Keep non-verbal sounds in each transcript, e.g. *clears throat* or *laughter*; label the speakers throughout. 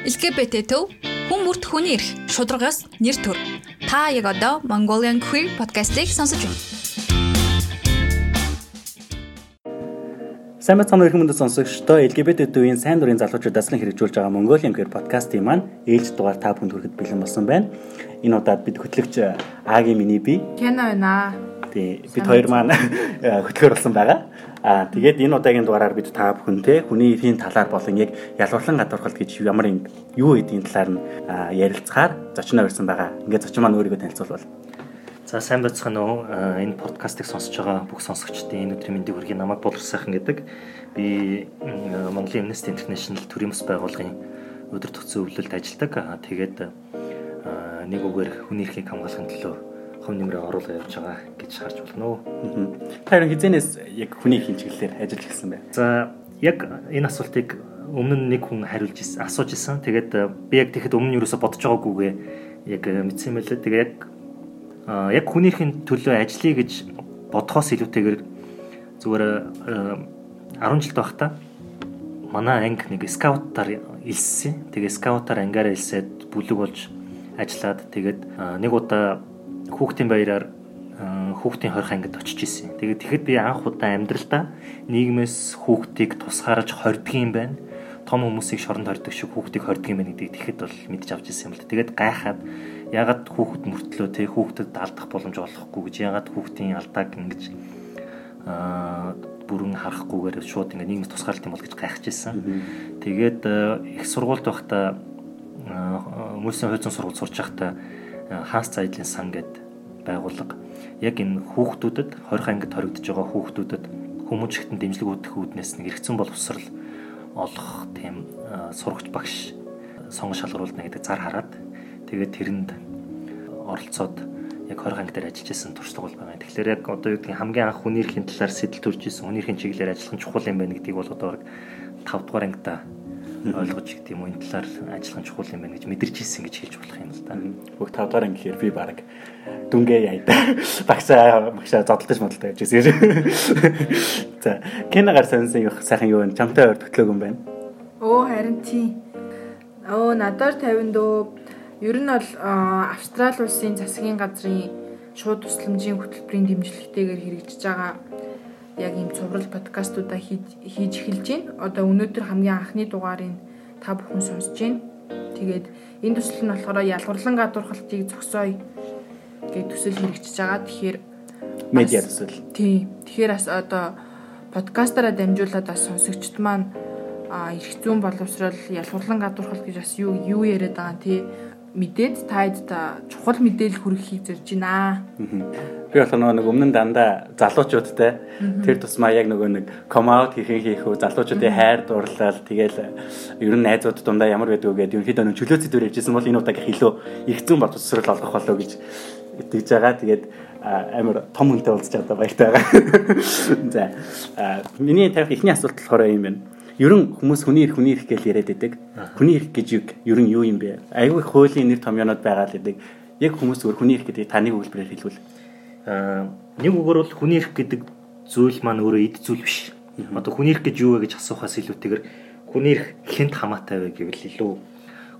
Speaker 1: LGBT төв хүн бүрт хүний эрх шударгаас нэр төр. Та яг одоо Mongolian Queer podcast-ийг сонсож байна.
Speaker 2: Сайн бацхан өрхөн мөндөд сонсогчдоо LGBT төвийн сайн дурын залуучууд даслан хэрэгжүүлж байгаа Mongolian Queer podcast-ийн маань ээлж дугаар та бүхэнд хүрэхэд бэлэн болсон байна. Энэ удаад бид хөтлөгч Агийн миний би.
Speaker 3: Кена байна.
Speaker 2: Тий бид хоёр маань хөтлөхөр болсон байгаа. Аа тэгээд энэ удаагийн дугаараар бид та бүхэнтэй хүний эрхийн талаар болон яг ялварлан гадуурхалт гэж ямар юм юу гэдгийг талаар нь ярилцахаар зочноо ирсэн байгаа. Ингээд зочин маань өөрийгөө танилцуулбал.
Speaker 4: За сайн байцгаана уу? Энэ подкастыг сонсож байгаа бүх сонсогчдын энэ өдрийн мэндийг хүргэе. Намайг Болор сайхан гэдэг. Би Монголын Amnesty International төрийн бас байгууллагын өдөр төгсөө өвлөлд ажилладаг. Тэгээд нэг үгээр хүний эрхийг хамгаалахын төлөө хувь нэмрээ оруулаа явж байгаа гэж харж болно уу.
Speaker 2: Та хэрэг хизэнээс яг хүний эрхийн чиглэлээр ажиллаж эхэлсэн бай.
Speaker 4: За яг энэ асуултыг өмнө нь нэг хүн хариулж ирсэн, асууж ирсэн. Тэгээд э, би яг тэгэхэд өмнө нь юу өсө бодож байгаагүйгээ яг э, мэдсэн юм лээ. Тэгээд яг яг хүний эрхийн төлөө ажиллая гэж бодхоос илүүтэйгээр зүгээр 10 э, жил байхдаа манай анги нэг скаутаар илссэн. Тэгээ скаутаар ангаараа илсээд бүлэг болж ажиллаад тэгээд нэг удаа хүүхдийн баяраар хүүхдийн хорих ангид очиж исэн. Тэгээд тэгэхэд би анх удаа амьдралдаа нийгмээс хүүхдийг тусгаарж хордгийн байна. Том хүмүүсийг шоронд хордог шиг хүүхдийг хордгийн байна гэдгийг тэгэхэд бол мэдж авч ирсэн юм л. Тэгээд гайхаад ягаад хүүхэд мөртлөө те хүүхдэд алдах боломж олохгүй гэж ягаад хүүхдийн алдааг ингэж аа бүрэн харахгүйгээр шууд ингэ нийгэмс тусгаарлт юм бол гэж гайхаж ирсэн. Тэгээд их сургуульд байхдаа хүмүүсийн хойцон сургууль сурч байхдаа хаас цайдлын сан гэд байгууллага яг энэ хүүхдүүдэд 20 ангид хоригдож байгаа хүүхдүүдэд хүмүүжигтэн дэмжлэг үүдэх үүднээс нэг эргэцэн боловсрал олох тийм сурагч багш сонгон шалгаруулна гэдэг зар хараад тэгээд тэрэнд оролцоод яг 20 анги дээр ажиллаж исэн туршлага бол байгаа. Тэгэхээр яг одоо юу гэдгийг хамгийн анх хүний эрхийн талаар сэтэл төрж исэн хүний эрхийн чиглэлээр ажиллах нь чухал юм байна гэдгийг бол одоо 5 дугаар ангида ойлгож юм уу энэ талаар ажиллах чухал юм байна гэж мэдэрч ирсэн гэж хэлж болох юм л да.
Speaker 2: Бүх 5 дахь анги гэхээр би баг дүнгээ яйда. *laughs* Багсаа багсаа зодтолж модолтой гэж хэлсэн. *laughs* За, киногаар сонсон юу сайхан юу вэ? Чамтай ойр төтлөөг юм байна.
Speaker 3: Оо харин тий. Оо надаар 50 дөө ер нь бол Австрали улсын засгийн газрын шууд тусламжийн хөтөлбөрийн дэмжлэгтэйгээр хэрэгжиж байгаа яг ийм цуврал подкастуудаа хийж эхэлж байна. Одоо өнөөдөр хамгийн анхны дугаарыг та бүхэн сонсож байна. Тэгээд энэ төсөл нь болохоор ялгарлан гадуурхалтыг зогсооё гэж төсөл хэрэгжиж байгаа. Тэгэхээр
Speaker 2: медиа төсөл.
Speaker 3: Тий. Тэгэхээр бас одоо подкастаараа дамжуулаад бас сонсогчд маань эрх зүүн боловсрол ялгарлан гадуурхалт гэж бас юу юу яриад байгаа тий мэдээд таад та чухал мэдээлэл хүргэхийг зорж байна.
Speaker 2: Би болохоор нэг өмнө нь дандаа залуучуудтай тэр тусмаа яг нөгөө нэг ком аут хийхин хийхүү залуучуудын хайр дурлал тэгэл ер нь найзууд дундаа ямар байдгүй гэдэг ерөнхийдөө нэг чөлөө зэдвэр ярьжсэн бол энэ удаагийн хилөө их зүүн боловсрол олгох болоо гэж итгэж байгаа. Тэгээд амар том хүнтэй уулзч одоо баяртай байгаа. *laughs* За миний тавих ихний асуулт болохоор юм байна ерөн хүмүүс хүний эрх хүний эрх гэж яриад байдаг. Хүний эрх гэж юу ерөн юу юм бэ? Айгүй хуулийн нэр томьёонууд байгаа л гэдэг. Яг хүмүүс зөвхөн хүний эрх гэдэг таны өгүүлбэрээр хэлвэл
Speaker 4: аа нэг үгээр бол хүний эрх гэдэг зүйл маань өөрөө эд зүйл биш. Одоо хүний эрх гэж юу вэ гэж асуухаас илүүтэйгээр хүний эрх хэнд хамаатай вэ гэвэл илүү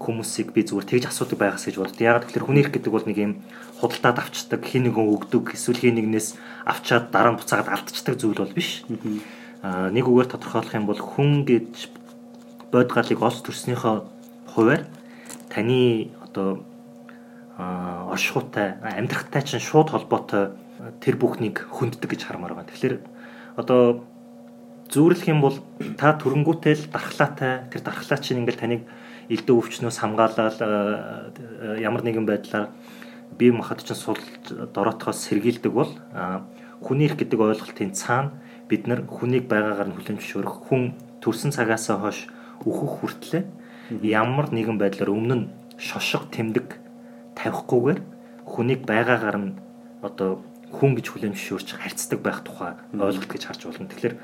Speaker 4: хүмүүсийг би зүгээр тэгж асуудаг байгаас гэж боддог. Ягаад гэвэл хүний эрх гэдэг бол нэг юм худалдаад авчдаг, хин нэгэн өгдөг, эсвэл хин нэгнээс авчаад дараа нь буцаагаад алдчихдаг зүйл бол биш нэг үгээр тодорхойлох юм бол хүн гэж бод галыг олж төрснийхөө хуваар таны одоо оршихуйтай амьдрахтай чинь шууд холбоотой тэр бүхнийг хүнддэг гэж хармаар байна. Тэгэхээр одоо зүүрлэх юм бол та төрөнгүүтэй л дархлаатай тэр дархлаа чинь ингээл таныг элдв өвчнөөс хамгаалаад ямар нэгэн байдлаар бие махбод чинь сул дороотхоос сэргийлдэг бол хүний эрх гэдэг ойлголтын цаана бид нар хүнийг байгаагаар нь хүлэн зөвшөөрөх хүн төрсэн цагаасаа хойш өөхөх хүртлээр ямар нэгэн байдлаар өмнө нь шошго тэмдэг тавихгүйгээр хүнийг байгаагаар нь одоо хүн гэж хүлээн зөвшөөрч харьцдаг байх тухай ойлголт гэж харж болно. Тэгэхээр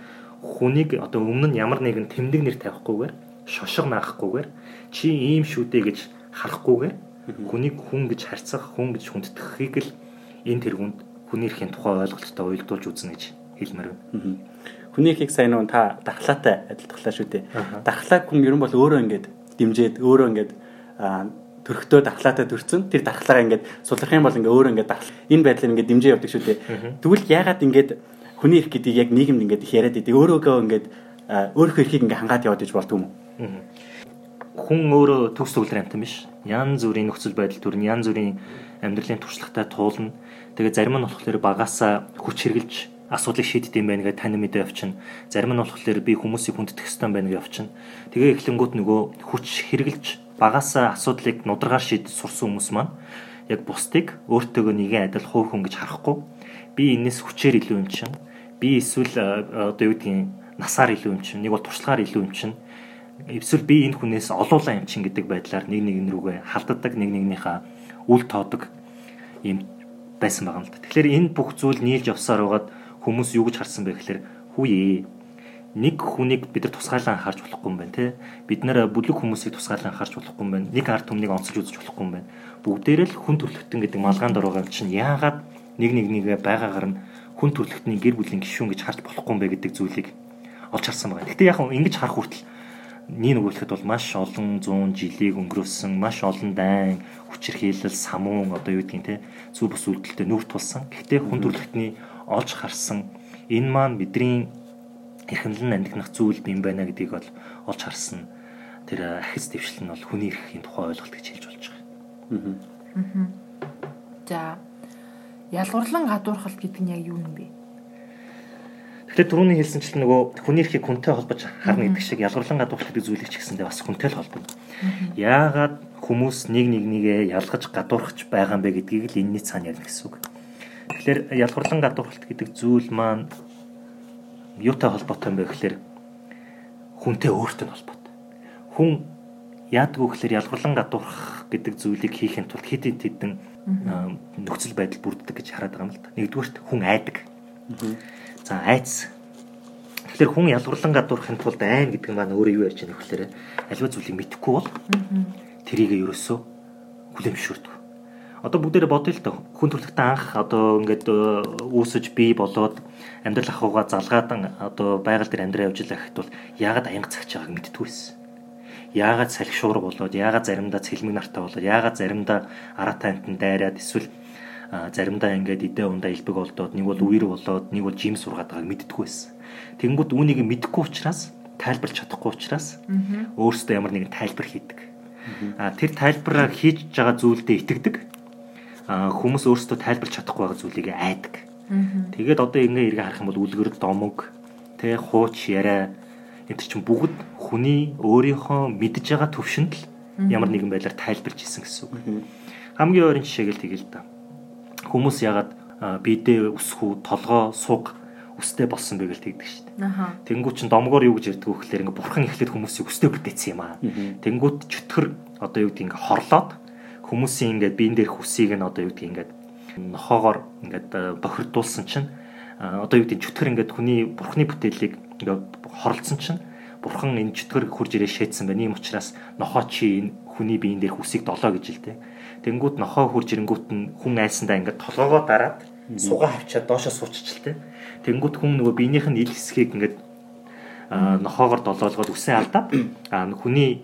Speaker 4: хүнийг одоо өмнө нь ямар нэгэн тэмдэг нэр тавихгүйгээр шошго наахгүйгээр чи ийм шүү дээ гэж харахгүйгээр хүнийг хүн гэж харьцах, хүн гэж хүндэтгэхийг л энэ тэргуунд хүний эрхийн тухай ойлголттой уялдуулж үзнэ гэж хэлмээр байна.
Speaker 2: Хүний ихийг сайн нуун та дархлаатай адилтглаа шүү дээ. Дархлааг хүн ер нь бол өөрөө ингээд дэмжиж өөрөө ингээд төрхтөө дархлаатай төрцөн тэр дархлаагаа ингээд сулрах юм бол ингээд өөрөө ингээд дархлаа энэ байдлаар ингээд дэмжиж явдаг шүү дээ. Тэгвэл яагаад ингээд хүний эрх гэдгийг яг нийгэмд ингээд их яриад идэг өөрөөгөө ингээд өөрийнхөө эрхийг ингээд хангаад яваад иж болдгоо юм уу?
Speaker 4: Хүн өөрөө төгс төгөлөр амтан биш. Ян зүрийн нөхцөл байдал төрн ян зүрийн амьдралын туршлагатай туулна. Тэгээ зарим нь болохоор багасаа хүч хэрглэж асуудлыг шийддэм байх гэдэг тань мэдээ явчихна. Зарим нь болохоор би хүмүүсийг хүндэтэх ёстой байх гэж явчихна. Тэгээ эхлэнгүүт нөгөө хүч хэрглэж багасаа асуудлыг нударгаар шийдэж сурсан хүмүүс маань яг бусдыг өөртөөгөө нэгэн адил хувь хүн гэж харахгүй би энэс хүчээр илүү юм чинь би эсвэл одоо юу гэдгийг насаар илүү юм чинь нэг бол туршлагаар илүү юм чинь эсвэл би энэ хүнээс олуулаа юм чинь гэдэг байдлаар нэг нэгэн рүүгээ халддаг нэг нэгнийхээ үл тоодог юм байсан байгаа юм л да. Тэгэхээр энэ бүх зүйл нийлж явсаар байгаад хүмүүс юу гэж харсан бэ гэхээр хүүе нэг хүнийг бид нар тусгаалan анхаарч болохгүй юм байна тий. Бид нар бүлэг хүмүүсийг тусгаалan анхаарч болохгүй юм байна. Нэг ард түмнийг онцолж үзэж болохгүй юм байна. Бүгдээрээ л хүн төрөлхтөн гэдэг малгаанд ороогаар чинь яагаад нэг нэг нэгэ байгаагаар нь хүн төрөлхтний гэр бүлийн гишүүн гэж харж болохгүй юм бэ гэдэг зүйлийг олж харсан байна. Гэхдээ яг ингэж харах хүртэл нэг нүгүүлэхэд бол маш олон зуун жилийг өнгөрөөсөн маш олон дайн хүчирхийлэл самуун одоо юу гэдгийг те зүв бус үйлдэлтэй нүүр тулсан. Гэхдээ хүн төрөлхтний олж харсан энэ маань бидний эрхэмлэн амьдрах зүйл юм байна гэдгийг бол олж харсан. Тэр ахиц дэвшил нь бол хүний эрхийн тухай ойлголт гэж хэлж болж байгаа.
Speaker 3: Аа. За ялгуурлан гадуурхалт гэдэг нь яг юу юм бэ?
Speaker 4: Тэгэхээр түрүүний хэлсэнчлэн нөгөө хүний эрхийг хүнтэй холбож харна гэдэг шиг ялгарлан гадуурх гэдэг зүйлийг ч гэсэндээ бас хүнтэй л холбоно. Яагаад хүмүүс нэг нэг нэгэ ялгаж гадуурхаж байгаа юм бэ гэдгийг л энэний цаана ярих гэсэн үг. Тэгэхээр ялгарлан гадуурхалт гэдэг зүйл маань юутай холбоотой юм бэ гэхээр хүнтэй өөртөө холбоотой. Хүн яадгүй гэхээр ялгарлан гадуурхах гэдэг зүйлийг хийхин тулд хэд хэдэн нөхцөл байдал бүрддэг гэж хараад байгаа юм л да. Нэгдүгürt хүн айдаг. За айц. Тэгэхээр хүн ялгарлан гадуурхын тулд айн гэдэг нь маань өөрөө юу ярьж байгаа вэ гэхээр альва зүйлийг мэдэхгүй бол тэрийг ерөөсөө хүлэмжшүрдэг. Одоо бүгдээрээ бодъё л доо. Хүн төрөлхтөн анх одоо ингээд үүсэж бий болоод амьдрал ахуйгаа залгаад одоо байгаль дээр амьдраа явж байгаа гэхэд бол яагаад аянга цагч байгааг мэдтгүй байсан. Яагаад салхишуур болоод яагаад заримдаа цэлмэг нартай болоод яагаад заримдаа араатай амтан дайраад эсвэл заримдаа ингээд идэ ундаа илбэг болдоод нэг бол үер болоод нэг бол жим сургаад байгааг мэддэггүй байсан. Тэнгүүд үүнийг мэдэхгүй учраас тайлбарлаж чадахгүй учраас өөрөөсөө ямар нэгэн тайлбар хийдэг. А тэр тайлбараа хийж байгаа зүйлдээ итгэдэг. А хүмүүс өөрөөсөө тайлбарлаж чадахгүй байгаа зүйлийг айдаг. Тэгээд одоо ингээ эргээ харах юм бол үлгэр домог тэ хууч яриа энэ чинь бүгд хүний өөрийнхөө мэдж байгаа төвшөнд л ямар нэгэн байдлаар тайлбарж исэн гэсэн үг. Хамгийн ойрын жишээг л тэгээл та хүмүүс ягаад бидээ өсөхүү толгоо суг өстэй болсон бэ гэж тэгдэг шүү дээ. Тэнгүү чин домгоор юу гэж ярьдаг вэ гэхээр ингээ бурхан эхлээд хүмүүсийг өстэй бүтээсэн юм аа. Тэнгүүд чөтгөр одоо юу гэдэг ингээ хорлоод хүмүүсийн ингээ биен дээрх үсийг нь одоо юу гэдэг ингээ нохоогоор ингээд бохирдуулсан чинь одоо юу гэдэг чөтгөр ингээд хүний бурхны бүтээлийг ингээ хорлцсон чинь бурхан энэ чөтгөр хурж ирээ шээдсэн байна. Ийм учраас нохоо чи энэ хүний биен дээрх үсийг долоо гэж л дээ Тэнгүүд нохоо хурж ирэнгүүт нь хүн айсандаа ингээд толгоогоо дараад сугаа хавчаад доошоо сууччихлээ. Тэнгүүд хүн нөгөө биенийх нь ил хэсгийг ингээд нохоогоор долоолгоод үсээ алдаад *clears throat* хүний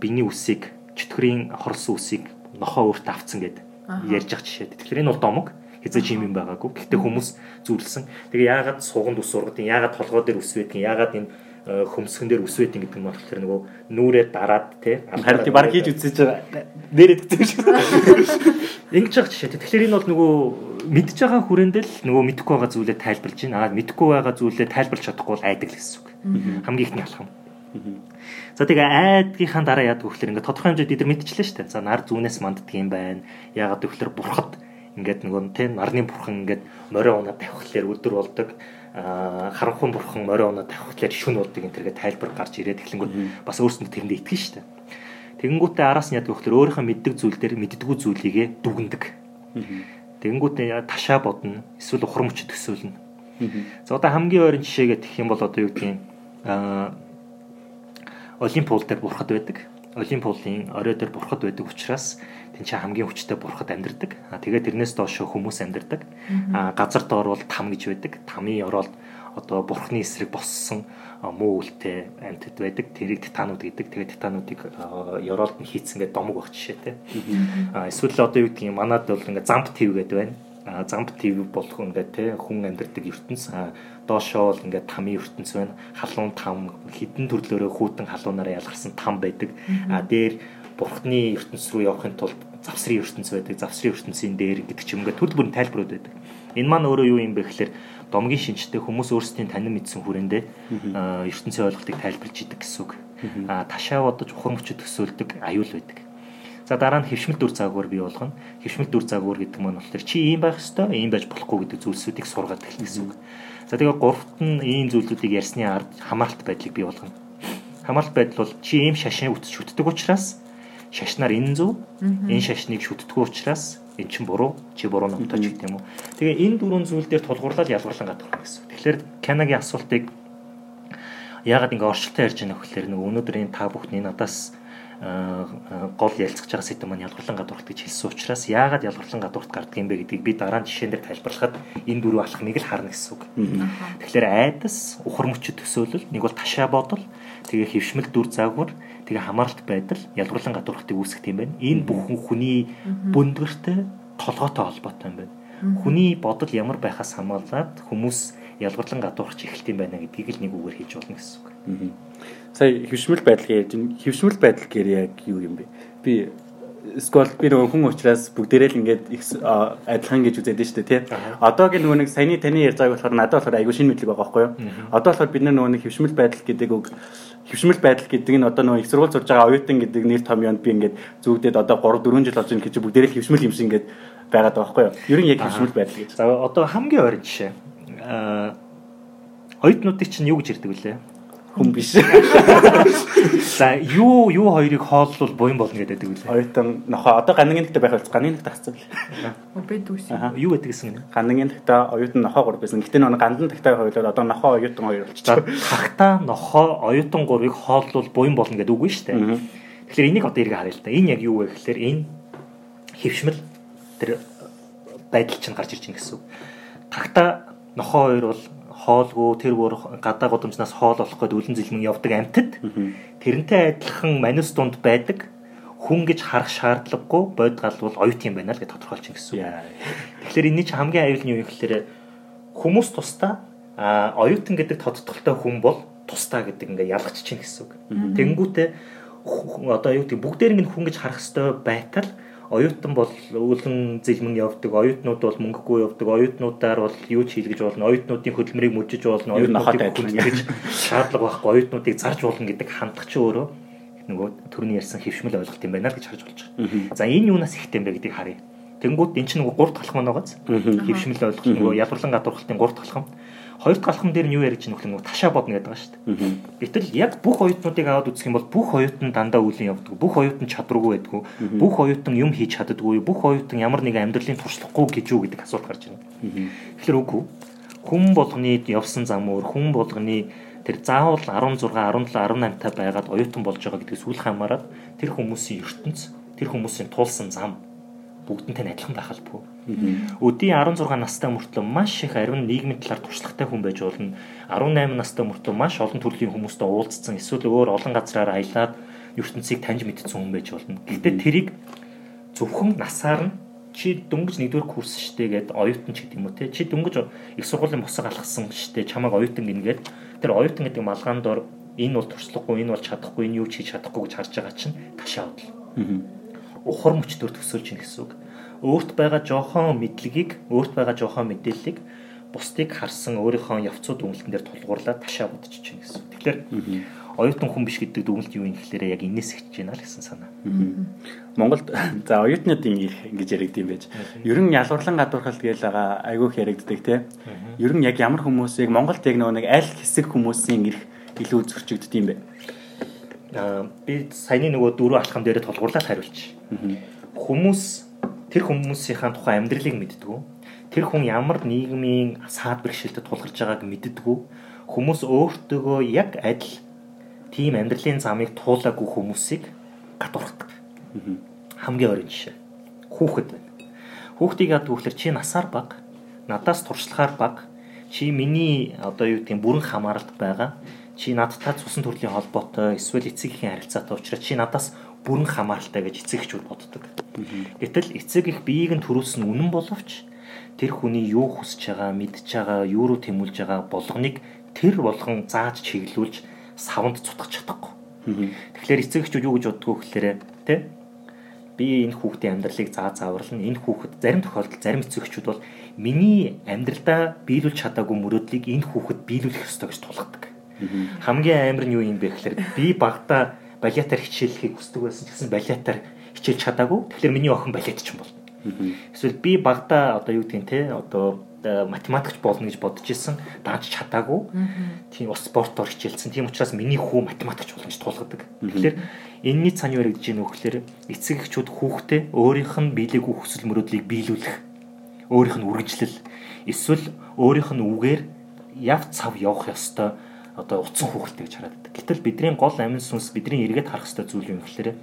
Speaker 4: биений үсийг чөтгөрийн хорлсон үсийг нохоо өөрт авцсан гэдэг ярьж байгаа жишээ. Тэгэхээр энэ бол домог хязгаарч юм байгаагүй. Гэхдээ хүмүүс зүрлсэн. Тэгээ яагаад суганд ус ургадгийн, яагаад толгоо дээр ус байдгийн, яагаад энэ э, хөмсгөн дээр ус байдгийн гэдэг нь болохоор нөгөө нүрээ дараад те
Speaker 2: харин тийм баг хийж үсэж нээрэд гэсэн шиг.
Speaker 4: Ингэж байгаа *laughs* жишээ. Тэгэхээр энэ бол нөгөө мэдж байгаа хүрээндэл нөгөө мэдэхгүй байгаа зүйлээ тайлбарлаж байна. Аа мэдэхгүй байгаа зүйлээ тайлбарлаж чадахгүй бол айдаг л гэсэн үг. Хамгийн ихний алхам. За тэгээ айдгийнхаа дараа яадаг вэ гэхээр ингээд тодорхой хэмжээд бид нар мэдчихлээ шүү дээ. За нар зүүнээс манддаг юм байна. Яагаад гэвэл бурхад ингээд нөгөө тийм нарны бурхан ингээд морио унаа тавихлаар өдөр болдог харанхуй бурхан морио оноо тавихлаар шүн болдог энэ төргээ тайлбар гарч ирээд эхлэнгүүт бас өөрсөндөө тэрэндээ итгэн штэ. Тэгэнгүүтээ араас нь яд гэхээр өөрийнхөө мэддэг зүйл дээр мэддэггүй зүйлийгээ дүгндэг. Тэгэнгүүтээ ташаа бодно. Эсвэл ухрам өчөд төсөөлнө. За одоо хамгийн ойрын жишээгээ тэгэх юм бол одоо юу гэдгийг аа Олимпиул дээр бурхад байдаг. Олимпиулын орой дээр бурхад байдаг учраас тэн чинь хамгийн хүчтэй бурхад амьдардаг. А тэгээд тэрнээс доош хүмүүс амьдардаг. А газар доор бол там гэж байдаг. Тамын ороод одоо бурхны эсрэг боссон муу үлтэй амьтад байдаг. Тэрийг титанууд гэдэг. Тэгээд титануудыг ёроолд нь хийцэн гэдэг домог баг жишээ те. А эсвэл одоо юу гэдгийг манад бол ингээ замп тв гэдэг байна. А замп тв болох ингээ те хүн амьдардаг ертөнц. А доошоо бол ингээ тамийн ертөнц байна. Халуун там хідэн төрлөөрөө хүүтэн халуунаараа ялгарсан там байдаг. А дээр бурхны ертөнц рүү явахын тулд завсрын ертөнц байдаг. Завсрын ертөнцийн дээр гэдэг ч юм ингээ төрөл бүрийн тайлбарууд байдаг. Энэ маань өөрөө юу юм бэ гэхээр домгийн шинжтэй хүмүүс өөрсдийн танин мэдсэн хүрээндээ ертөнцийн ойлголтыг тайлбарлаж идэг гэсэн үг. А ташаа бодож мөчөд төсөөлдөг аюул байдаг. За дараа нь хөвшмөл дүр заагуур бий болгоно. Хөвшмөл дүр заагуур гэдэг маань болохоор чи ийм байх ёстой, ийм байж болохгүй гэдэг зүйлсүүдийг сургаад эхэлнэ гэсэн үг. За тэгээ гуравт нь ийм зүйлүүдийг ярьсны ард хамааралт байдлыг бий болгоно. Хамааралт байдал бол чи ийм шашин үтж шүтдэг учраас шашнаар энэ зөв, энэ шашныг шүтдэггүй учраас эн чин буруу чи буруу номтойч гэдэг юм уу. Тэгээ энэ дөрвөн зүйл дээр тулгуурлаад ялгарлан гадах гэсэн. Тэгэхээр Канагийн асуултыг яагаад ингэ оршилтоо ярьж байгаа нөхөөр нэг өнөөдрийн та бүхний надаас гол ярилцж байгаа сэдв маань ялгарлан гадуурх гэж хэлсэн учраас яагаад ялгарлан гадуурт гардаг юм бэ гэдгийг би дараа нь жишээн дээр тайлбарлахад энэ дөрвөн алхмыг л харна гэсэн үг. Тэгэхээр айдас, ухар мөчөд төсөөлөл, нэг бол ташаа бодол, тэгээ хөвшмөл дүр заагвар, тэгээ хамааралт байдал ялгарлан гадуурхтыг үүсгэх юм байна. Энэ бүхэн хүний бүндгэртэй толгойтой холбоотой юм байна. Хүний бодол ямар байхаас хамаалаад хүмүүс ялгарлан гадуурч эхэлт юм байна гэдгийг л нэг үгээр хийж болно гэсэн үг.
Speaker 2: Сая хөвшмөл байдал гэж хөвшмөл байдал гэр яг юу юм бэ? Би скол би нөгөө хүн учраас бүгдээрээ л ингээд адилхан гэж үзээд дээ тий. Одоогийн нөгөө нэг саяны таны ярьж байгааг болохоор надад болохоор айгүй шинэ мэдлэг байгаа байхгүй юу? Одоо болохоор бид нөгөө нэг хөвшмөл байдал гэдэг үг хөвшмөл байдал гэдэг нь одоо нөгөө их сургууль сурж байгаа оюутан гэдэг нэр томьёонд би ингээд зүгдээд одоо 3 4 жил болж байгаа гэж бүгдээрээ л хөвшмөл юм шиг ингээд байгаад байгаа байхгүй юу? Ер нь яг хөвшмөл байдал гэж.
Speaker 4: За одоо хамгийн ойрын жишээ. Аа оюутнуудыг чинь юу гэж ярьдаг вүлээ?
Speaker 2: хүн биш.
Speaker 4: За юу юу хоёрыг хооллол буян болно гэдэг үү?
Speaker 2: Оюутан нохоо одоо ганагийн нэгтэй байх болж ганагийн нэгтэй хацсан бэл.
Speaker 3: Бэд үс.
Speaker 4: Юу гэдэг гэсэн юм?
Speaker 2: Ганагийн нэгтэй оюутан нохоо гур байсан. Гэтэ нэг гандан тагтай хоёулаад одоо нохоо оюутан хоёр болчихсон.
Speaker 4: Тагтаа нохоо оюутан гурыг хооллол буян болно гэдэг үг нь шүү дээ. Тэгэхээр энийг одоо эргээ харъя л да. Энэ яг юу вэ гэхээр энэ хөвшмөл тэр байдал чинь гарч ирж байна гэсэн үг. Нохоо хоёр бол хоолгүй тэр бүр гадаа годамжнаас хоол олох гээд үлэн зэлмэн явдаг амьтад тэрнтэй адилхан манус дунд байдаг. Хүн гэж харах шаардлагагүй бод гал бол оюут юм байна л гэж тодорхойлчих гэсэн. Тэгэхээр энэний чинь хамгийн аюул нь юу гэхээр хүмүүс тусдаа оюутан гэдэг тодтолтой хүн бол тусдаа гэдэг ингээ ялгач чинь гэсэн үг. Тэнгүүтээ одоо юу гэдэг бүгдээр нь хүн гэж харах хэвээр байтал оюутан бол өвлөн зэлмэн явдаг, оюутнууд бол мөнгөгүй явдаг, оюутнуудаар бол юу ч хийлгэж болно, оюутнуудын хөдөлмөрийг мөжиж болно, оюутнуудыг хүндэж шаардлага байхгүй, оюутнуудыг зарж болно гэдэг хандлага чи өөрөө нөгөө төрний ярьсан хөвшмөл ойлголт юм байна л гэж харж болж байгаа. За энэ юунаас ихтэй юм бэ гэдгийг харъя. Тэнгүүд эн чинь нөгөө гурт талхам байгааз. Хөвшмөл ойлголт нөгөө ядурлан гадуурхалтын гурт талхам. Хоёр дахь алхам дээр нь юу ярьж нөхөл нэг ташаа бодно гэдэг байгаа шүү дээ. Гэтэл яг бүх оюутнуудыг аваад үзэх юм бол бүх оюутан дандаа үлийн явдаг. Бүх оюутан чадваргүй байдгүй. Бүх оюутан юм хийж чаддаггүй. Бүх оюутан ямар нэгэн амьдралын туршлахгүй гэж юу гэдэг асуулт гарч ирнэ. Тэгэхээр үгүй. Хүн болгоны явсан зам өөр, хүн болгоны тэр заавал 16, 17, 18 та байгаад оюутан болж байгаа гэдгээс үл хамааран тэр хүмүүсийн ертөнц, тэр хүмүүсийн тулсан зам бүгдэнтэй адилхан байх албагүй. Өдийн 16 настай мөртлөө маш их ариун нийгмийн талаар туршлагатай хүн байж болно. 18 настай мөртлөө маш олон төрлийн хүмүүстэй уулзсан эсвэл өөр олон газраар аялаад ертөнцийг таньж мэдсэн хүн байж болно. Гэтэ тэрийг зөвхөн насаар нь чи дөнгөж нэгдүгээр курс штэ гэд оюутан ч гэдэг юм уу те чи дөнгөж их сургуулийн босоо алгасан штэ чамайг оюутан гингээд тэр оюутан гэдэг малгаан дор энэ бол туршлагагүй энэ бол чадахгүй энэ юу ч хийж чадахгүй гэж харж байгаа чинь ташаа бодол ухар мөчтөр төсөөлж ийн гэсэн үг. Өөрт байгаа жоохон мэдлэгийг, өөрт байгаа жоохон мэдээллийг бусдыг харсан өөрийнхөө явцууд үнэлтэн дээр тулгуурлаад ташаа бодчих чинь гэсэн. Тэгэхээр оюутан хүн биш гэдэг дүгнэлт юу юм гэхээр яг энэс ихж байна л гэсэн санаа.
Speaker 2: Монголд *laughs* за оюутнуудын ингэж яригд юм байж. Ер нь ялгуурлан гадуурхалт гээл байгаа айгүйх яригддаг те. Ер нь яг ямар хүмүүсийг Монголд яг нэг аль хэсэг хүмүүсийн ирэх илүү зөрчигддөг юм бэ?
Speaker 4: би саяны нөгөө дөрөв алхам дээр тулгуурлаад хариулчих. Хүмүүс тэр хүмүүсийнхаа тухайн амьдралыг мэддэггүй. Тэр хүн ямар нийгмийн саад бэрхшээлтэд тулгарч байгааг мэддэггүй. Хүмүүс өөртөөгөө яг адил тийм амьдралын замыг туулаагүй хүмүүсийг гадуурхдаг. Хамгийн ойрын жишээ. Хүүхэд байна. Хүүхдийг яд түүхлэр чи насаар баг, надаас туршлагаар баг, чи миний одоо юу гэдэг бүрэн хамааралд байгаа. Чи надтай цусан төрлийн холбоотой эсвэл эцэг эхийн харилцаатай учраас чи надаас бүрэн хамааралтай гэж эцэг эхчүүд боддог. Гэтэл эцэг их биеийг нь төрүүлсэн үнэн боловч тэр хүний юу хүсэж байгаа, мэдж байгаа, юу руу тэмүүлж байгаа болгоныг тэр болгон зааж чиглүүлж савнд цутгах чадахгүй. Тэгэхээр эцэг эхчүүд юу гэж боддгоо гэхээр тэ би энэ хүүхдийн амьдралыг заа зааварлна. Энэ хүүхэд зарим тохиолдолд зарим эцэг эхчүүд бол миний амьдралдаа биелүүлж чадаагүй мөрөөдлийг энэ хүүхэд биелүүлэх ёстой гэж тулгадаг. Хамгийн амар нь юу юм бэ гэхээр би багтаа балетаар хичээллэхийг хүсдэг байсан ч гэсэн балетаар хичээлж чадаагүй. Тэгэхээр миний охин балетч юм бол. Эсвэл би багтаа одоо юу нь те одоо математикч болно гэж бодож исэн дааж чадаагүй. Тийм ус спортоор хичээлсэн. Тийм учраас миний хүү математикч болно гэж тулгадаг. Тэгэхээр энэний цааны юу гэж юм өгөхлөөр эцэг эхчүүд хүүхдээ өөрийнх нь биелээгүй хүсэл мөрөөдлийг биелүүлэх өөрийнх нь үргэлжлэл эсвэл өөрийнх нь үгээр яв цав явах ёстой одоо утсан хүүхэлтэй гэж хараад байдаг. Гэтэл бидний гол амин сүнс бидний эргээд харах ёстой зүйл юм гэхээр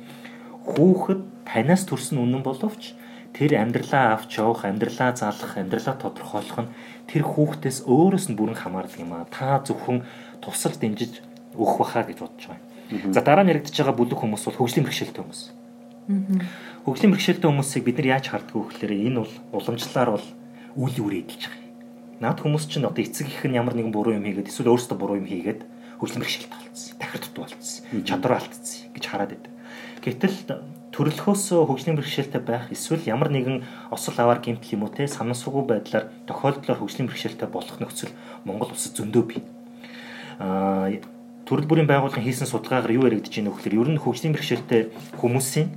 Speaker 4: хүүхэд танаас төрсөн үнэн боловч тэр амьдралаа авч явах, амьдралаа залах, амьдралаа тодорхойлох нь тэр хүүхдээс өөрөөс нь бүрэн хамаардаг юм аа. Та зөвхөн тусал дэмжиж өгөх баха гэж бодож байгаа. За дараа нь яригдж байгаа бүлэг хүмүүс бол хөгжлийн бэрхшээлтэй хүмүүс. Хөгжлийн бэрхшээлтэй хүмүүсийг бид нар яаж харддаг вэ гэхээр энэ бол уламжлалаар бол үйл үр эдэлж байгаа. Наад хүмүүс чинь одоо эцэг их нь ямар нэгэн буруу юм хийгээд эсвэл өөрсдөө буруу юм хийгээд бэрхшээлтэй болцсон. Дахир дутуу болцсон. Чадвар алдсан гэж хараад байдаг. Гэтэл төрөлхөөс хөгжлийн бэрхшээлтэй байх эсвэл ямар нэгэн осол аваар гэмтэл юм уу те санамсаргүй байдлаар тохиолдлоор хөгжлийн бэрхшээлтэй болох нөхцөл Монгол улсад зөндөө бий. Аа төрөл бүрийн байгууллагын хийсэн судалгаагаар юу яригдж байна вэ гэхээр ер нь хөгжлийн бэрхшээлтэй хүмүүсийн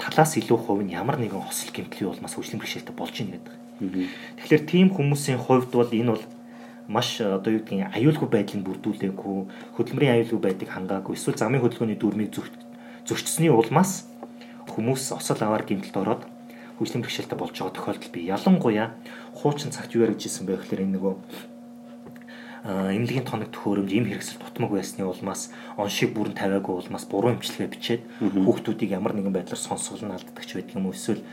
Speaker 4: талаас илүү хувь нь ямар нэгэн осол гэмтлийн улмаас хөгжлийн бэрхшээлтэй болж ийн гэдэг. Тэгэхээр тийм хүмүүсийн хувьд бол энэ бол маш одоо юу гэдгийг аюулгүй байдлыг бүрдүүлээгүй хөдөлмөрийн аюулгүй байдлыг хангаагүй эсвэл замын хөдөлгөөний дүрмийг зөрчсөний улмаас хүмүүс осол аваар гэмтэлд ороод хүчлийн бэрхшээлтэй болж байгаа тохиолдол бий. Ялангуяа хуучин цагт юу яриж ирсэн бэ гэхээр энэ нөгөө эмнэлгийн тоног төхөөрөмж им хэрэгсэл тутмаг байсны улмаас он шиг бүрэн тавиагүй улмаас буруу имчилгээ бичээд хүүхдүүдийг ямар нэгэн байдлаар сонсголон алддаг ч байдаг юм уу эсвэл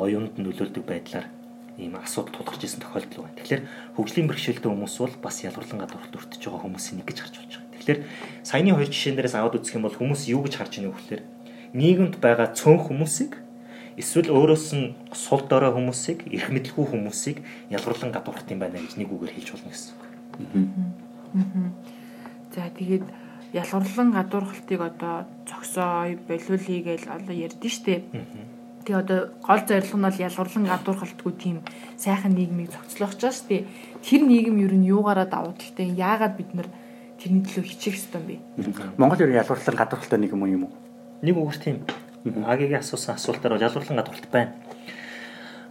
Speaker 4: оюунд нөлөөлдөг байдлаар ийм асуудал тулгарч ирсэн тохиолдол байна. Тэгэхээр хөгжлийн бэрхшээлтэй хүмүүс бол бас ялгарлан гадуурхалт өртөж байгаа хүмүүсийн нэг гэж харж болж байгаа. Тэгэхээр саяны хоёр жишээн дээрээс аваад үзэх юм бол хүмүүс юу гэж харж байна вэ гэхээр нийгэмд байгаа цөөн хүмүүсийг эсвэл өөрөөс нь сул дорой хүмүүсийг эрх мэдлгүй хүмүүсийг ялгарлан гадуурхах юм байна гэж нэг үгээр хэлж болно гэсэн үг.
Speaker 3: За тэгээд ялгарлан гадуурхалтыг одоо цогсоо болиулъя гэж одоо ярьдэн штэ. Тэгээ одоо гол зорилго нь бол ялгарлан гадуурхалтгүй тийм сайхан нийгмийг зохицлох ч штэ. Тэр нийгэм ер нь юугаараа давуу талтай яагаад бид нар тэрний төлөө хичээх ёстой юм бэ?
Speaker 2: Монгол ер нь ялгарлан гадуурхалтай нийгэм юм уу?
Speaker 4: Нэг үгээр тийм. Агийн асуусан асуултаар бол ялгарлан гадуурхалт байна.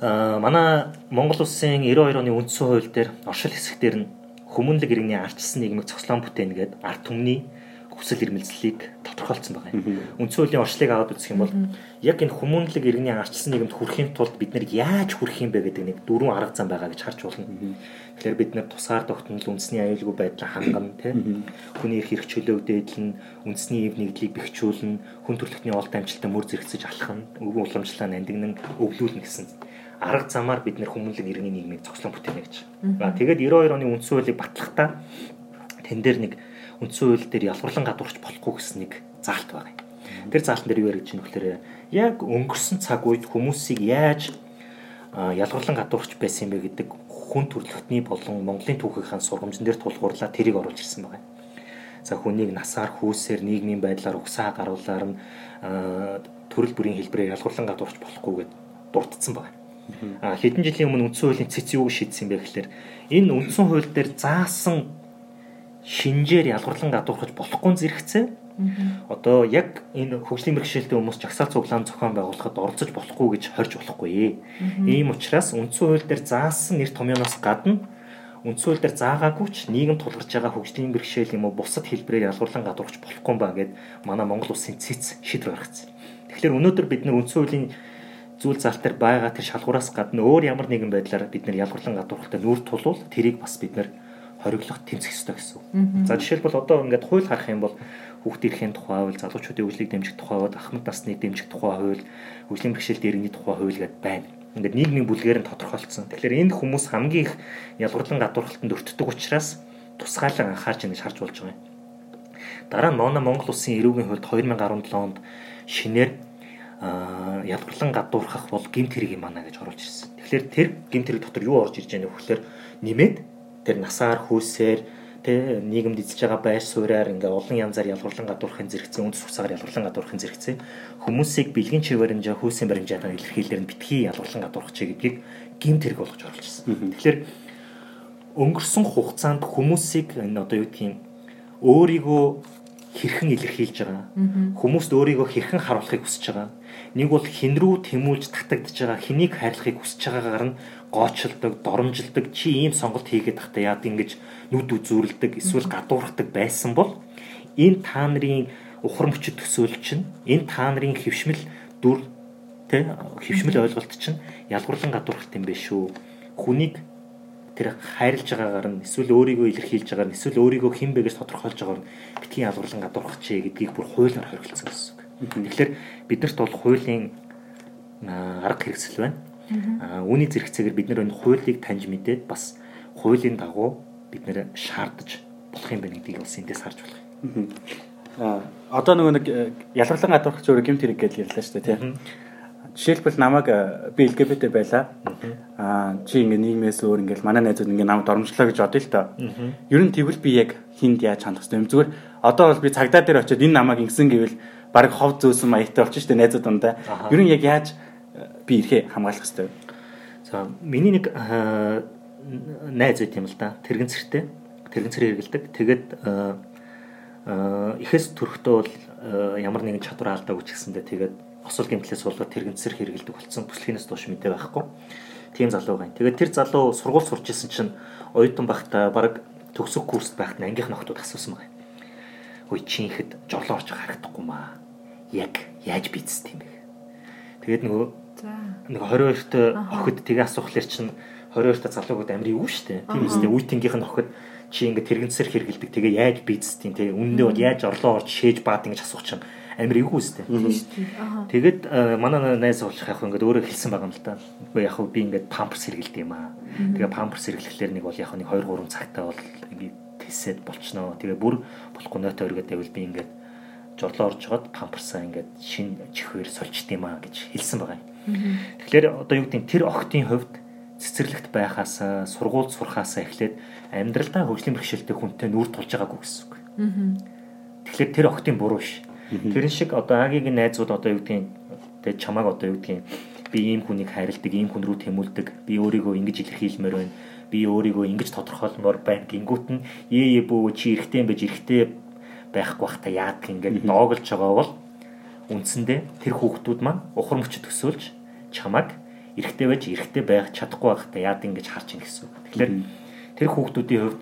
Speaker 4: Аа манай Монгол улсын 92 оны үндсэн хууль дээр оршил хэсгээр нь хүмүүнлэг иргэний арчилсан нийгмийг цогцлон бүтээнэ гэдэг ард түмний хүсэл эрмэлзлийг тодорхойлцсон байгаа юм. Үндсэн хуулийн орчлыг аваад үзэх юм бол яг энэ хүмүүнлэг иргэний арчилсан нийгэмд хүрэхийн тулд бид нэр яаж хүрэх юм бэ гэдэг нэг дөрвөн арга зам байгаа гэж харж болно. Тэгэхээр бид нэр тусгаар тогтнол үндэсний аюулгүй байдлаа хангана тийм хүний эрх хэрэг чөлөө дээдлэн үндэсний эв нэгдлийг бэхжүүлнэ хүн төрөлхтний олд амжилтаа мөр зэрэгцэж алхах нь өвгөн уламжлалаа нандинан өвлүүлнэ гэсэн арга замаар бид нэр хүмүүнлэг иргэний нийгмийг цогцлон бүтээнэ гэж. Тэгээд 92 оны үндсэн хуулийг батлахдаа тэн дээр нэг үндсэн хууль дээр ялгарлан гадуурч болохгүй гэсэн нэг заалт байна. Тэр заалтан дээр юу яригдж байна вөхлөөр яг өнгөрсөн цаг үед хүмүүсийг яаж ялгарлан гадуурч байсан юм бэ гэдэг хүн төрөлхтний болон Монголын түүхийн сургамжн дээр тулгуурлаа тэрийг оруулж ирсэн байна. За хүнийг насаар хүүсээр нийгмийн байдлаар угсаа гаруулаар нь төрөл бүрийн хэлбэрээр ялгарлан гадуурч болохгүй гэд дурдсан байна. А хэдэн жилийн өмнө үндсэн хуулийн цэц юу шийдсэн бэ гэхээр энэ үндсэн хууль дээр заасан шинжээр ялгарлан гадуурхаж болохгүй зэрэгцээ одоо яг энэ хөгжлийн бэрхшээлтэй хүмүүс жагсаал цуглаан зохион байгуулахад оролцож болохгүй гэж хорж болохгүй. Ийм учраас үндсэн хууль дээр заасан нэр томьёоноос гадна үндсэн хууль дээр заагаагүй ч нийгэм тулгарч байгаа хөгжлийн бэрхшээл юм уу бусад хэлбэрээр ялгарлан гадуурхаж болохгүй ба гэд манай Монгол улсын цэц шийдвэр гаргацсан. Тэгэхээр өнөөдөр бид нар үндсэн хуулийн зүйл зал дээр байгаа тэр шалгуураас гадна өөр ямар нэгэн байдлаар бид нар ялгарлан гадуурхалтай нүүр тулвал тэрийг бас бид нар хориглох тэмцэх ёстой гэсэн үг. За жишээлбэл одоо ингээд хууль харах юм бол хүүхд эрхийн тухай хууль, залуучуудын хөгжлийг дэмжих тухай хууль, ахмад насны дэмжих тухай хууль, хөгжлийн бэрхшээл дээрний тухай хууль гэдээ байна. ингээд нийгмийн бүлгээр нь тодорхойлцсон. Тэгэхээр энэ хүмүүс хамгийн их ялгарлан гадуурхалтанд өртдөг учраас тусгаалan анхаарч ингэж харж болж байгаа юм. Дараа нь Мона Монгол улсын эрүүгийн хуульд 2017 онд шинээр ялгарлан гадуурхах бол гимт хэрэг юм аа гэж оруулж ирсэн. Тэгэхээр тэр гимт хэрэг дотор юу орж ирж байгааг нөхөөр нэмээд тэр насаар хүйсээр тэ нийгэмд эзэж байгаа байр сууриар ингээ олон янзаар ялгарлан гадуурхын зэрэгцээ үнд цуцаар ялгарлан гадуурхын зэрэгцээ хүмүүсийг бэлгийн чиг баримжаа хүйсийн баримжаагаар илэрхийлэлээр нь битгий ялгарлан гадуурхах чиг гэдгийг гимт хэрэг болгож оруулж ирсэн. Тэгэхээр өнгөрсөн хугацаанд хүмүүсийг энэ одоо юу гэдгийг өөрийгөө хэрхэн илэрхийлж байгаа. Хүмүүст өөрийгөө хэрхэн харуулахыг хүсэж байгаа. Нэг бол хин рүү тэмүүлж татагдж байгаа, хэнийг хайрлахыг хүсэж байгаагаар нь гоочилдог, доромжилдог чи ийм сонголт хийгээд тахта яад ингэж нүд үзүүрэлдэг эсвэл гадуурхдаг байсан бол энэ та нарын ухар мөчөд төсөөлөл чинь энэ та нарын хөвшмөл дүр тэ хөвшмөл ойлголт чинь ялгуурлан гадуурхалт юм биш шүү. Хүнийг тэр хайрлж байгаагаар нь эсвэл өөрийгөө илэрхийлж байгаагаар нь эсвэл өөрийгөө хэн бэ гэж тодорхойлж байгаагаар нь битгий ялгуурлан гадуурхах чи гэдгийг бүр хуулиар хоригдсон гэсэн үг. Тэгэхээр биднэрт бол хуулийн арга хэрэгсэл байна. Аа үүний зэрэгцээгээр бид нэр энэ хуулийг таньж мэдээд бас хуулийн дагуу бид нэр шаардаж болох юм байна гэдгийг бас эндээс харж болох юм.
Speaker 2: Аа одоо нөгөө нэг э, ялгарлан гадуурх зөв гэмт хэрэг гэж ярьлаа шүү дээ тийм. Жишээлбэл намайг э, би LGBT байлаа. Аа чи ингээ нийгмээс өөр ингээл манай найзууд ингээ намайг дормжлоо гэж бодъё л доо. Ер нь тэгвэл би яг хинд яаж хандах вэ? Зүгээр одоо бол би цагдаа дээр очиод энэ намайг ингэсэн гэвэл баг хов зөөсөн маягтай болчих шүү дээ найзууд дундаа. Ер нь яг яаж би ирэхээ хамгаалах хэрэгтэй.
Speaker 4: За миний нэг найз байт юм л да. Тэрэгцэртэй. Тэрэгцэр хэрэгэлдэг. Тэгээд ихэс төрөхдөө бол ямар нэгэн чадвар алдаагүй ч гэсэндээ тэгээд осол гэмтлээс болоод тэрэгцэр хэрэгэлдэг болсон. Бүслэгнээс доош мэдээ байхгүй. Тийм залуу гайн. Тэгээд тэр залуу сургууль сурч исэн чинь оюутан байхдаа баг төгсөх курст байхад ангийнх нөхдүүд асуусан байгаа. Хөөе чи ихэд жорлоо орж харагдахгүй маа. Яг яаж бийцсэн юм бэ? Тэгээд нөгөө нэг 22-т охид тэгээ асуухлаар чинь 22-та залуугууд амир юу штэ. Тийм үстэй үйтингийнх нь охид чи ингээд тэрэгцэр хэргэлдэг тэгээ яаж бийцтiin тэгээ үнэндээ бол яаж орлоо орж шээж баад ингэж асуух чинь амир эвгүй үстэй. Тэгээд манай найз болох яг ингээд өөрөө хэлсэн байгаа юм л та. Үгүй яг би ингээд памперс хэргэлдэг юм аа. Тэгээ памперс хэрглэхлээр нэг бол яг нэг 2 3 цагтаа бол ингээд тесэд болчихноо. Тэгээ бүр болохгүй нойтой өргөд байвал би ингээд жорлоо орж жоод памперсаа ингээд шин чихээр сольчт юм аа гэж хэлсэн байгаа юм. Тэгэхээр одоо юу гэдэг тэр охтын хувьд цэцэрлэгт байхаас сургууль сурахаас эхлээд амьдралдаа хөгжлийн бэрхшээлтэй хүнтэй нүүр тулж байгаагүй гэсэн үг. Тэгэхээр тэр охтын буруу ш. Тэрэн шиг одоо агийн найзууд одоо юу гэдгийг тэгээ чамааг одоо юу гэдгийг би ийм хүнийг хайрладаг, ийм хүн рүү тэмүүлдэг, би өөрийгөө ингэж илэрхийлмээр байна. Би өөрийгөө ингэж тодорхойлмоор байна. Гингүүт нь ээ ээ бөө чи эрэхтэй юм байж эрэхтэй байхгүй бахта яадаг ингээд доогөлж байгаа бол үндсэндээ тэр хүүхдүүд маань мөчөд төсөөлж чамаг эрэхтэй байж эрэхтэй байх чадахгүй байхдаа яад ингэж харж ин гэсэн. Тэгэхээр тэр хүүхдүүдийн хувьд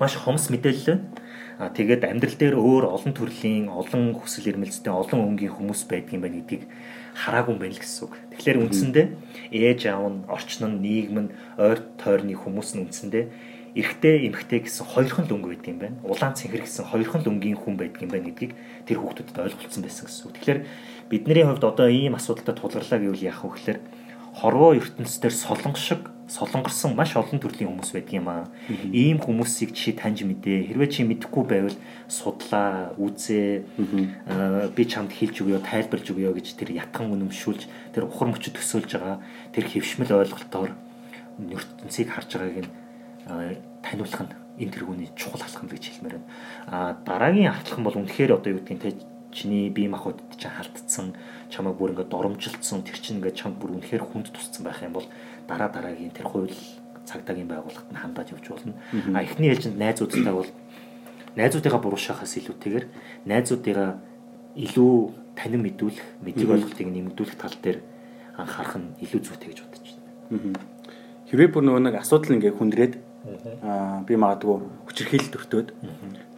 Speaker 4: маш хомс мэдээлэл. А тэгээд амьдрал дээр өөр олон төрлийн олон хүсэл эрмэлзэлтэй олон өнгийн хүмүүс байдаг юм байна гэдгийг хараагүй юм байна л гэсэн үг. Тэгэхээр үндсэндээ ээж аав нь, орчин нь, нийгэм нь, ойр тойрны хүмүүс нь үндсэндээ эрэгтэй эмэгтэй гэсэн хоёрхан л өнгө байдаг юм байна. Улаан цэнхэр гэсэн хоёрхан л өнгийн хүн байдаг юм байна гэдгийг тэр хүүхдүүдэд ойлголцсон байсан гэсэн үг. Тэгэхээр бидний хувьд одоо ийм асуудалтай тулгарлаа гэвэл яах вэ гэхээр хорвоо ертөнцийн солонго шиг солонгорсон маш олон төрлийн хүмүүс байдаг юм аа. Ийм хүмүүсийг чи таньж мэдээ. Хэрвээ чи мэдэхгүй байвал судлаа, үзээ. Би чамд хэлж өгөө, тайлбарлаж өгөө гэж тэр ятхан үнэмшүүлж, тэр ухар мөчөд төсөөлж байгаа тэр хөвшмөл ойлголтоор ертөнцийг харж байгааг нь таниулах нь энэ тэргүүний чухал алхам гэж хэлмээр байна. А дараагийн алхам бол үнэхээр одоо юу гэдгийг те чиний бие махбод чинь халтцсан чамайг бүр ингээд доромжилсан тэр чинь ингээд чамд бүр үнэхээр хүнд тусцсан байх юм бол дараа дараагийн тэр хууль цагдаагийн байгууллагад нь хандаад явж болно. А эхний ээлжинд найзуудтай бол найзуудыгаа буруушахаас илүүтэйгээр найзуудыгаа илүү танин мэдүүлэх, мэдлэг ойлголтыг нэмэгдүүлэх тал дээр анхаарах нь илүү зүйтэй гэж бодож байна.
Speaker 2: Хэрвээ бүр нөгөө нэг асуудал ингээ хүндрээд аа би магадгүй хүчирхийлэл төртөөд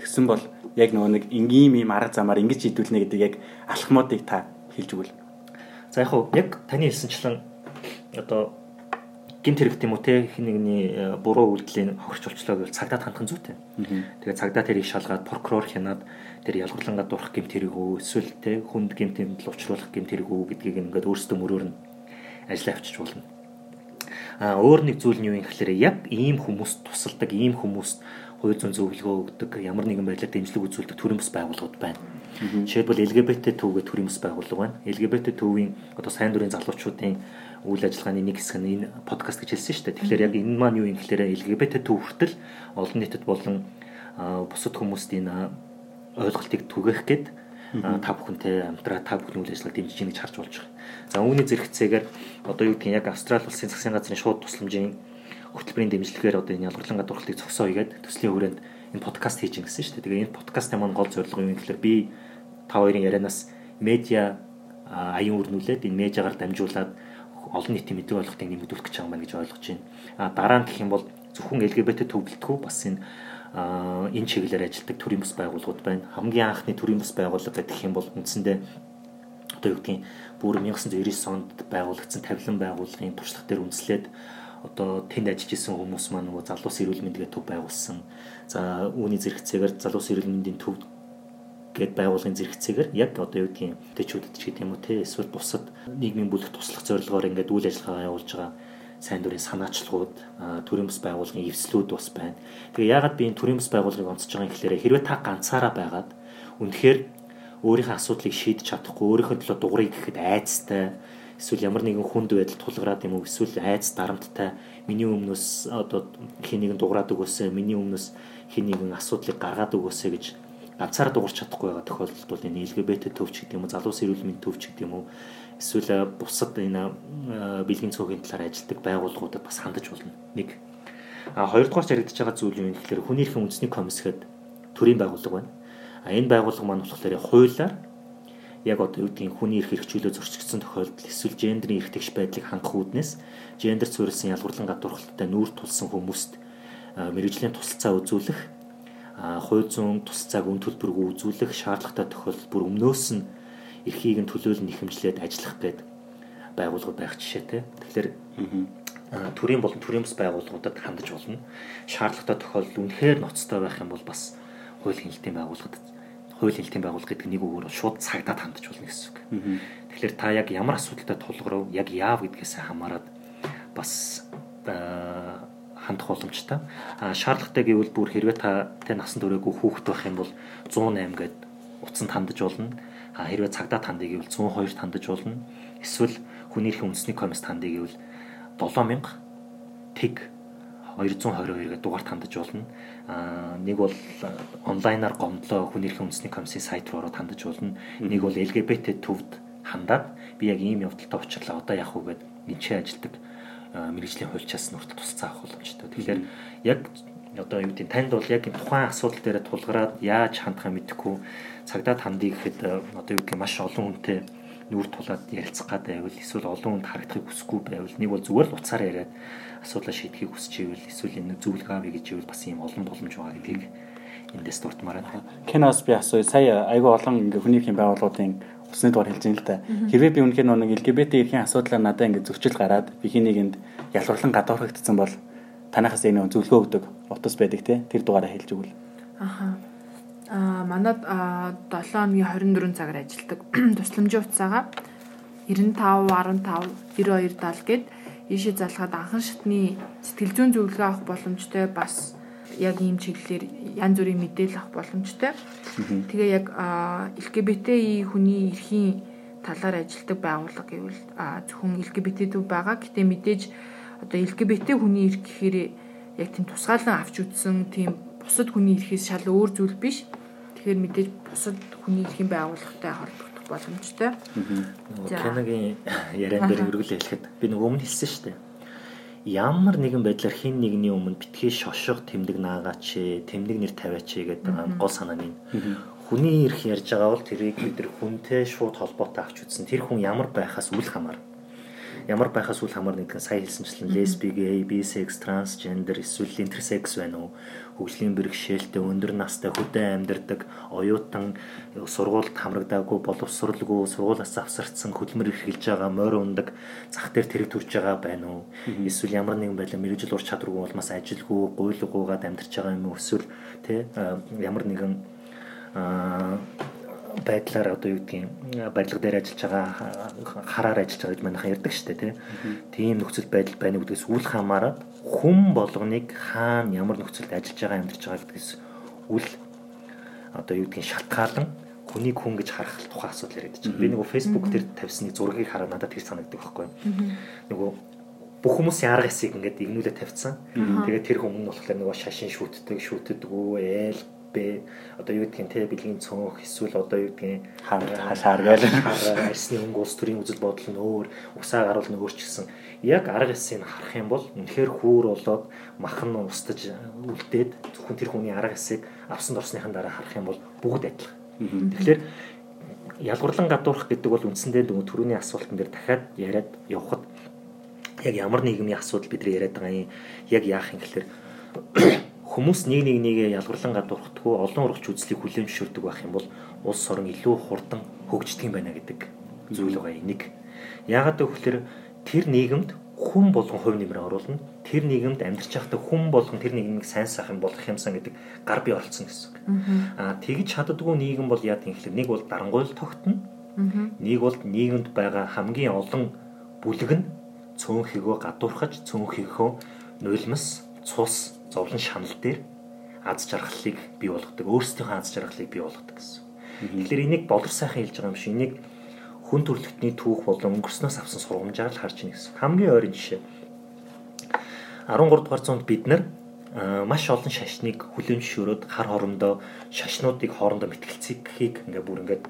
Speaker 2: тэгсэн бол яг нөгөө нэг энгийн юм арга замаар ингэж шийдүүлнэ гэдэг яг алхмуудыг та хэлж өгвөл.
Speaker 4: За яг хуу яг таны хэлсэнчлэн одоо гинт хэрэг тийм үү те хин нэгний э, буруу үйлдэлийн хохирч болчлоо гэвэл цагдаад хандах зүйтэй. Тэгээ цагдаа тэрийг шалгаад прокурор хянаад тэр ялгарлангаа дурах гэмт хэрэг үү эсвэл те хүнд гэмт хэмтэл учруулах гэмт хэрэг үү гэдгийг ингээд өөрсдөө мөрөөр нь ажиллаа авчиж болно. Өөр нэг зүйл нь юу юм гэхээр яг ийм хүмүүст тусалдаг, ийм хүмүүст хувь зүйн зөвлөгөө өгдөг, ямар нэгэн байдлаар дэмжлэг үзүүлдэг төрийн бас байгууллагууд байна. Жишээлбэл LGBT төвгээ төрийн бас байгууллага байна. LGBT төвийн одоо сайн дурын залуучуудын үйл ажиллагааны нэг хэсэг нь энэ подкаст гэж хэлсэн шүү дээ. Тэгэхээр яг энэ маань юу юм гэхээр LGBT төв хүртэл олон нийтэд болон бусад хүмүүст энэ ойлголтыг түгээх гээд та бүхэнтэй амтраа та бүхний үйл ажиллагааг дэмжиж ингэж харж болж байгаа. За үүний зэрэгцээгээр одоо юу гэдгийг яг Австрали улсын засгийн газрын шууд тусламжийн хөтөлбөрийн дэмжлэгээр одоо энэ ялгарлан гадуурхалтыг зогсоо игээд төслийн хүрээнд энэ подкаст хийж гисэн шүү дээ. Тэгээ энэ подкастын маань гол зорилго юу юм гэхээр би та хоёрын ярианаас медиа аян өрнүүлээд энэ медиагаар дамжуулаад олон нийтийн мэдээ ойлгохыг нэмэгдүүлэх гэж байгаа юм гэж ойлгож байна. А дараа нь гэх юм бол зөвхөн LGBT төвлөлтгүй бас энэ энэ чиглэлээр ажилладаг төрийн бас байгууллагууд байна. Хамгийн анхны төрийн бас байгууллага гэх юм бол үндсэндээ одоо юу гэдгийг бүр 1999 онд байгуулагдсан тавилан байгууллагын туршлага дээр үндэслээд одоо тэнд ажиллаж исэн хүмүүс маань нөгөө залуус эрүүл мэндийн төв байгуулсан. За үүний зэрэгцээгээр залуус эрүүл мэндийн төв гэд байгуулгын зэрэгцээгээр яг одоо юу гэдгийг төчүүдэд ч гэдэг юм уу те эсвэл бусад нийгмийн бүлэг туслах зорилгоор ингээд үйл ажиллагаа явуулж байгаа сайн дурын санаачлагууд төрийн бас байгууллагын эвслүүд бас байна. Тэгээ яагаад би энэ төрийн бас байгууллагыг онцож байгаа юм гэхээр хэрвээ та ганцаараа байгаад үнэхээр өөрийнхөө асуудлыг шийдэж чадахгүй өөрийнхөө төлөө дугрыг гэхэд айцтай эсвэл ямар нэгэн хүнд байдал тулгараад юм уу эсвэл айц дарамттай миний өмнөөс одоо хин нэгэн дуграад өгөөсэй миний өмнөөс хин нэгэн асуудлыг гаргаад өгөөсэй гэж ганцаараа дуурч чадахгүй байгаа тохиолдолд бол энэ LGBT төвч гэдэг юм уу залуус эрүүл мэндийн төвч гэдэг юм уу эсвэл бусад энэ бэлгийн цooгийн талаар ажилладаг байгууллагуудад бас хандаж болно. Нэг. А хоёрдугаар зарагдаж байгаа зүйл юу юм гэхээр хүний эрхийн үндэсний комисс гэдэг төрийн байгууллага байна. А энэ байгууллага маань болохоор хуулиар яг одоо юу гэдгийг хүний эрх хэрэгжүүлээ зөрчигдсөн тохиолдол эсвэл гендерийн эрх тэгш байдлыг хангах үүднээс гендер суурилсан ялгуурлан гадуурхалттай нүүр тулсан хүмүүст мэрэгжлийн тусалцаа үзүүлэх хууль зүйн тусцааг үн төлбөргүй үзүүлэх шаардлагатай тохиолдолд бүр өмнөөс нь эрхийг нь төлөөлн нэхэмжлээд ажиллах гээд байгууллагууд байх жишээтэй. Тэгэхээр төрийн болон төрийн бас байгууллагуудад хандаж болно. Шаардлагатай тохиолдол үнэхээр ноцтой байх юм бол бас хууль хяналтын байгууллагад хууль хяналтын байгууллага гэдэг нэг үгээр шууд цагдаад хандаж болно гэсэн үг. Тэгэхээр та яг ямар асуудалтай тулгарав, яг яав гэдгээс хамаарат бас хандах боломжтой. А шаардлагатай гэвэл бүр хэрвээ та тэ насан туршаагүй хүүхэд байх юм бол 108 гээд утсанд хандаж болно. А хэрвээ цагдаа тандыг гэвэл 102-т хандаж болно. Эсвэл хүний эрхийн үндэсний комисс тандыг гэвэл 7000 тэг 222 гээд дугаарт хандаж болно. Аа нэг бол онлайнаар гомдлоо хүний эрхийн үндэсний комиссийн сайт руу ороод хандаж болно. Нэг бол LGBT төвд хандаад би яг ийм явдалтай учрлаа одоо яах вэ гэд энэ чи ажилдаг мэрэгжлийн хуульчаас нүртэл тусцаа авах боломжтой. Тэгэхээр яг одоо юу гэдэг танд бол яг тухайн асуудал дээр тулгараад яаж хандхаа мэдэхгүй цагдаа тандыг гэхэд одоо юу гэдэг маш олон хүнтэй нүүр тулаад ярилцах гад байвал эсвэл олон хүнд харагдахыг хүсэхгүй байвал нэг бол зүгээр л уцаараа яриад асуудлаа шийдэхийг хүсч ивэл эсвэл энэ зөвлөгөө авъя гэж ивэл бас ийм олон боломж байгаа гэдгийг эндээс дуртмаар байна.
Speaker 2: Киноос би асууя. Сая айгүй олон ингээ хүний эрхийн байгууллагуудын усны дугаар хэлж байгаа л да. Хэрвээ би үнэхээр нэг LGBT эрхийн асуудлаар надад ингээ зөрчил гараад би хэнийг энд ялварлан гадуурхагдсан бол танахаас энэ зөвлөгөө өгдөг утас байдаг те тэр дугаараа хэлж өгвөл.
Speaker 3: Аха. Аа манад 7 өдрийн 24 цагаар ажилладаг *clears throat* тусламжийн утсаага 95 15 92 70 гээд ийшээ залгаад анхан шатны сэтгэл зүйн зөвлөгөө авах боломжтой бас яг ийм чиглэлээр янз бүрийн мэдээлэл авах боломжтой. Тэгээ яг LGBTI хүний эрхийн талаар ажилладаг байгууллага гэвэл зөвхөн LGBT төв байгаа. Гэтэ мэдээж одоо LGBT хүний эрх гэхээр яг тийм тусгаалan авч үзсэн тийм бусад хүний эрхээс шал өөр зүйл биш. Тэгэхээр мэдээж бусад хүний эрхийн байгууллагатай холбогдох боломжтой.
Speaker 4: Канагийн *laughs* яриан дээр өргөл хэлэхэд би нэг өмнө хэлсэн шүү дээ. Ямар нэгэн байдлаар хин нэгний өмнө битгий шошго тэмдэг наагаач тэмдэг нэр тавиач гэдэг гол санаа нь хүний ирэх ярьж байгаа бол тэрийг бид хүнтэй шууд холбоотой авч үзсэн. Тэр хүн ямар байхаас үл хамаар ямар байхаас үл хамаар нэгэн сая хэлсэнчлэн лесби, гей, бисекс, трансгендер эсвэл интерсекс байна уу? Хөгжлийн бэрхшээлтэй өндөр настай хөдөө амьдардаг, оюутан сургуульд хамрагдаагүй, боловсралгүй, сургуулиас авсарцсан хөдөлмөр эрхэлж байгаа, морь ундаг, зах дээр тэрэг төрж байгаа байна уу? Эсвэл ямар нэгэн байдлаар мэрэгжил ур чадваргүй улмаас ажилгүй, гуйлгуугаад амьдарч байгаа юм уу? Эсвэл тэ ямар нэгэн байдлаар одоо юу гэдгийг барилга дээр ажиллаж байгаа хараар ажиллаж байгаа гэж манайхан ярьдаг шүү дээ тий. Тийм нөхцөл байдал байна гэдгээс үл хамааран хүн болгоныг хаана ямар нөхцөлд ажиллаж байгаа амьдарч байгаа гэдгээс үл одоо юу гэдгийг шалтгаалan хүнийг хүн гэж харах тухай асуудал яриад чинь. Би нөгөө Facebook дээр тавьсан нэг зургийг хараад надад тэр санагддаг байхгүй юу. Нөгөө бүх хүмүүсийн арга хэсийг ингээд игнүүлээ тавьсан. Тэгээд тэр хүмүүс болохоор нөгөө шашин шүтдэг, шүтдэггүй, ээл бэ одоо юу гэдгийг те бэлгийн цонх эсвэл одоо юу гэдгийг
Speaker 2: хашаар гээл
Speaker 4: арсны өнгө улс төрийн үзэл бодол нь өөр усаа гаруул нь өөрчлөсөн яг арга хэсийг харах юм бол үнэхээр хүүр болоод махан нь устж үлдээд зөвхөн тэр хүний арга хэсийг авсан дорсныхан дараа харах юм бол бүгд адилхан. Тэгэхээр ялгуурлан гадуурх гэдэг бол үндсэндээ нөгөө төрөний асуултан дээр дахиад яриад явхад яг ямар нийгмийн асуудал бид нар яриад байгаа юм? Яг яах юм гэхээр хүмүүс нэг нэг нэгэ ялгарлан гадуурхдаггүй олон урагч үзлийг хүлээн зөвшөөрдөг байх юм бол улс орон илүү хурдан хөгждөг юм байна гэдэг зүйл байгаа нэг. Яагаад гэвэл тэр нийгэмд хүн болгон хувь нэмрээ оруулна. Тэр нийгэмд амьдарч байхдаа хүн болгон тэр нийгмийг сайн сайхан болгох юмсан гэдэг гар бие оролцсон гэсэн үг. Аа тэгж чаддгүй нийгэм бол яа гэвэл нэг бол дарангуйл тогтно. Нэг бол нийгэмд байгаа хамгийн олон бүлэг нь цөөнхийгөө гадуурхаж цөөнхийгөө нулимс цус зовлон шанал дээр аз жаргалыг бий болгодог, өөрсдийнхөө аз жаргалыг бий болгодог гэсэн. Тэгэхээр энийг болор сайхан хэлж байгаа юм шиг энийг хүн төрөлхтний түүх болон өнгөрснөөс авсан сургамжаар л харж байна гэсэн. Хамгийн ойрын жишээ. 13 дугаар зуунд бид нар маш олон шашныг хүлээн зөвшөөрөөд хар хорондоо шашнуудыг хоорондоо мэтгэлцэхийг ингээ бүр ингээд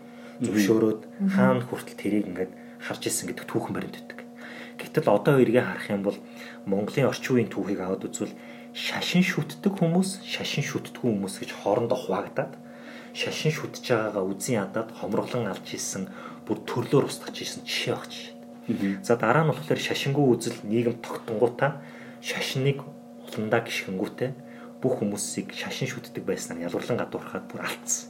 Speaker 4: зөвшөөрөөд хаана хүртэл тэрийг ингээд харж исэн гэдэг түүхэн баримт өгдөг. Гэтэл одоо эргээ харах юм бол Монголын орчин үеийн түүхийг аваад үзвэл шашин шүтдэг хүмүүс, шашин шүтдэггүй хүмүүс гэж хоорондоо хуваагдаад шашин шүтж байгаагаа үзэн ядаад хомроглон алж исэн, бүр төрлөөр устгаж исэн жишээ багч. За дараа нь болохоор шашингүй үзэл нийгэм тогтонгуудаа шашиныг уландаа гიშгэнгүүтээ бүх хүмүүсийг шашин шүтдэг байснаар ялварлан гадуурхаад бүр алдсан.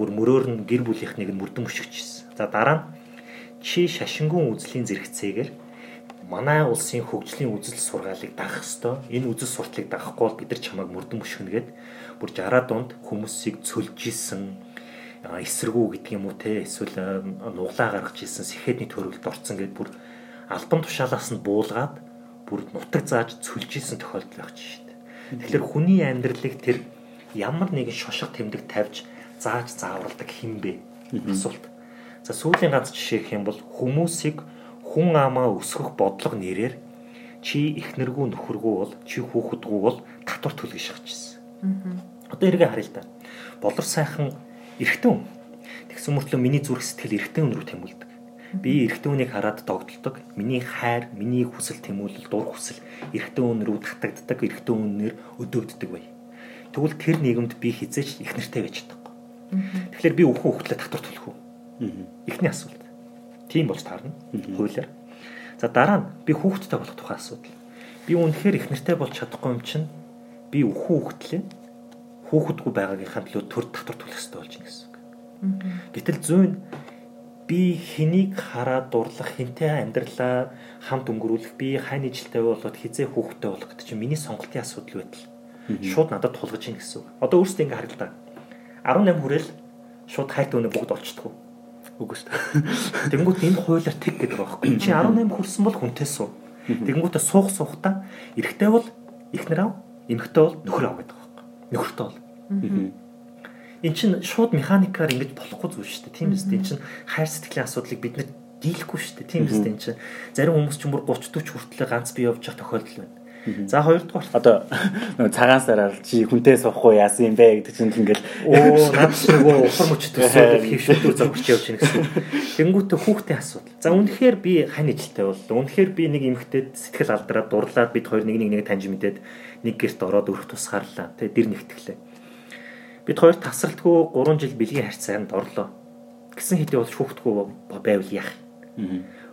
Speaker 4: Бүр мөрөөр нь гэр бүлийнхнийг нь мөрдөн мөшгөжсэн. За дараа нь чи шашингүй үзлийн зэрэгцээгээр манай улсын хөгжлийн үзэл сургаалыг дагах ёстой. Энэ үзэл сурталыг дагахгүй бол бид нар чамайг мөрдөн мөшгөнгээд бүр 60 донд хүмүүсийг цөлж исэн эсэргүү гэдэг юм уу те эсвэл нуглаа гаргаж исэн сэхэдний төрөлд орцсон гэдээ бүр албан тушаалаас нь буулгаад бүр нутаг зааж цөлж исэн тохиолдол байх шүү дээ. Тэгэхээр хүний амьдралыг тэр ямар нэгэн шошго тэмдэг тавьж зааж зааварладаг хин бэ? Асуулт. За сүүлийн ганц жишээ гэх юм бол хүмүүсийг хүн амаа өсгөх бодлого нэрээр чи ихнэргүй нөхөргүй бол чи хүүхэдгүй бол татвар төлгөж шахажсэн. Одоо эргээ харъя л да. Болор сайхан эрэгтэн хүн. Тэгсэн мөртлөө миний зүрх сэтгэл эрэгтэн хүн рүү тэмүүлдэг. Би эрэгтэн хүнийг хараад догдолдог. Миний хайр, миний хүсэл тэмүүлэл, дур хүсэл эрэгтэн хүн рүү татагддаг, эрэгтэн хүнээр өдөөгддөг бай. Тэгвэл тэр нийгэмд би хизээч их нэртэй байж чадахгүй. Тэгэхээр би өвхөн хөвтлээ татвар төлөх үү? Эхний асуулт. Тийм болж таарна. Хуулиар. За дараа нь би хүүхэдтэй болох тухай асуудал. Би үнэхээр их нэртэй болж чадахгүй юм чинь би өвхөн хүүхдлээ хүүхэдгүй байгаагийнхаа төлөө төр татвар төлөх хэрэгтэй болж байна гэсэн үг. Гэтэл зүүн би хэнийг хараад дурлах, хинтээ амьдралаа хамт өнгөрүүлэх, би хайны жилтэй болоод хизээ хүүхэдтэй болох гэдэг чинь миний сонголтын асуудал байтал. Шууд надад тулгаж ийн гэсэн үг. Одоо өөрсдөө ингэ да. 18 хүрээл шууд хайртай өнө бүгд олчдгоо Үгүй шүү дээ. Тэнгүүт энэ хуулиар тэг гэдэг байхгүй. Чи 18 хүрсэн бол хүнтэй суу. Тэнгүүтээ суух суухтаа эрэгтэй бол ихнэр ав, эмэгтэй бол нөхөр ав гэдэг байхгүй. Нөхөртэй бол. Эн чин шууд механикаар ингэж болохгүй зүйл шүү дээ. Тийм биз дээ. Эн чин хайр сэтгэлийн асуудлыг бид нэр дийлэхгүй шүү дээ. Тийм биз дээ. Эн чин зарим хүмүүс ч бүр 30 40 хүртэл ганц бие явж явах тохиолдол байна. За хоёрдугаар
Speaker 2: одоо цагаан сараар чи хүнтэй суухгүй яасан юм бэ гэдэг чинь ингээл
Speaker 4: оо наад нөгөө ухар мөчт төсөөлөл хөвшөлтөөр загварч явж байна гэсэн. Тэнгүүтээ хүүхдийн асуудал. За үнэхээр би хань ижилтэй бол үнэхээр би нэг эмэгтэйд сэтгэл алдраад дурлаад бид хоёр нэг нэг нэг таньж мэдээд нэг гэрт ороод өрх тусгаарлаа. Тэ дэр нэгтгэлээ. Бид хоёр тасралтгүй 3 жил бэлгийн харьцаанд орлоо. Гэсэн хэдий бол хүүхдгүй байвал яах.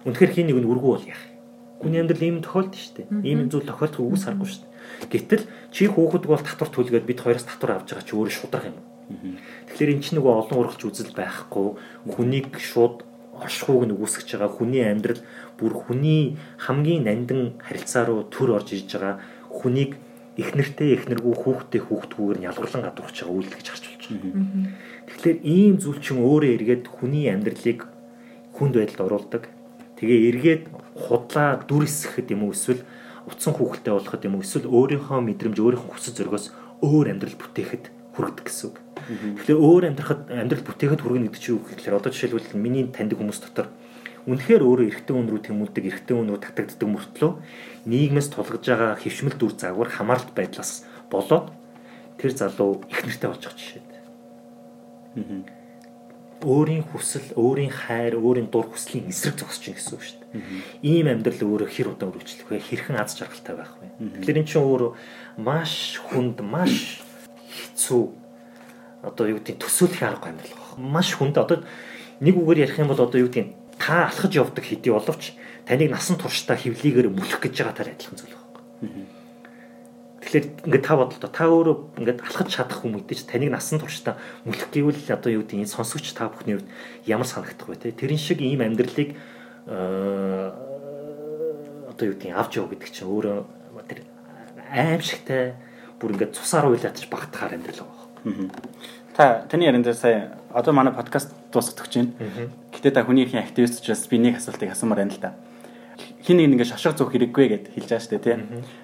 Speaker 4: Үнэхээр хин нэг нь үргүү бол яах Хүний амьдрал ийм тохиолдсон шүү дээ. Ийм зүйл тохиолдох үгүйс харахгүй шүү дээ. Гэтэл чи хүүхэд бол татвар төлгээд бид хоёроос татвар авч байгаа чи өөрөө шудрах юм. Тэгэхээр эн чинь нөгөө олон урагч үзэл байхгүй хүнийг шууд оршихууг нь үгүйсгэж байгаа хүний амьдрал бүр хүний хамгийн нандин харилцаа руу төр орж иж байгаа хүнийг их нэртэй их нэргүй хүүхдтэй хүүхдгүүгээр нь ялгарлан гадуурч байгаа үйлдэл гэж харж болж байна. Тэгэхээр ийм зүйл чинь өөрөө эргээд хүний амьдралыг хүнд байдалд оруулдаг. Тэгээ эргээд худлаа дүр эсгэхэд юм уу эсвэл утсан хүүхэлтэй болоход юм уу эсвэл өөрийнхөө мэдрэмж өөрийнхөө хүсэл зоригоос өөр амьдрал бүтээхэд хүргэдэг гэсэн үг. Тэгэхээр өөр амьдрахад амьдрал бүтээхэд хүргэнэ гэдэг чинь юу гэхээр одоо жишээлбэл миний таньдаг хүмүүс дотор үнэхээр өөрөө эрэгтэй хүн рүү тэмүүлдэг эрэгтэй хүн рүү татагддаг мөртлөө нийгмээс тулгаж байгаа хөвшмөл дүр загвар хамааралт байдлаас болоод тэр залуу их нэртэй болж байгаа жишээ. Өөрийн хүсэл, өөрийн хайр, өөрийн дур хүслийн эсрэг зогсож чинь гэсэн үг шүү дээ. Ийм амьдрал өөрөө хэр удаан үргэлжлэх вэ? Хэрхэн аз жаргалтай байх вэ? Тэгэхээр эн чинь өөрөө маш хүнд, маш хэцүү одоо юу гэдэг төсөөлөх аргагүй амьдрал баг. Маш хүнд одоо нэг үгээр ярих юм бол одоо юу гэдэг та алхаж явдаг хэдий боловч таныг насан туршдаа хөвлийгээр мөлөх гэж байгаа таар адилхан зүйл байна. Тэгэхээр ингээд та бодлоо та өөрөө ингээд алхаж чадах хүн мэдээж таныг насан туршдаа мүлэх гэвэл одоо юу гэдэг энэ сонсогч та бүхний хувьд ямар санагдах вэ те тэрэн шиг ийм амьдралыг одоо юу гэдэг авч яв гэдэг чинь өөрөө тэр аимшигтай бүр ингээд цусаар уйлаатж багтахаар амьдрал байгаа.
Speaker 2: Та таны яриан дээр сая одоо манай подкаст дуусгах гэж байна. Гэтэ та хүний ихийн активист учраас би нэг асуултыг асуумаар байна л да хин нэг ингээ шошго зүүх хэрэггүй гэд хэлж байгаа дээ тий.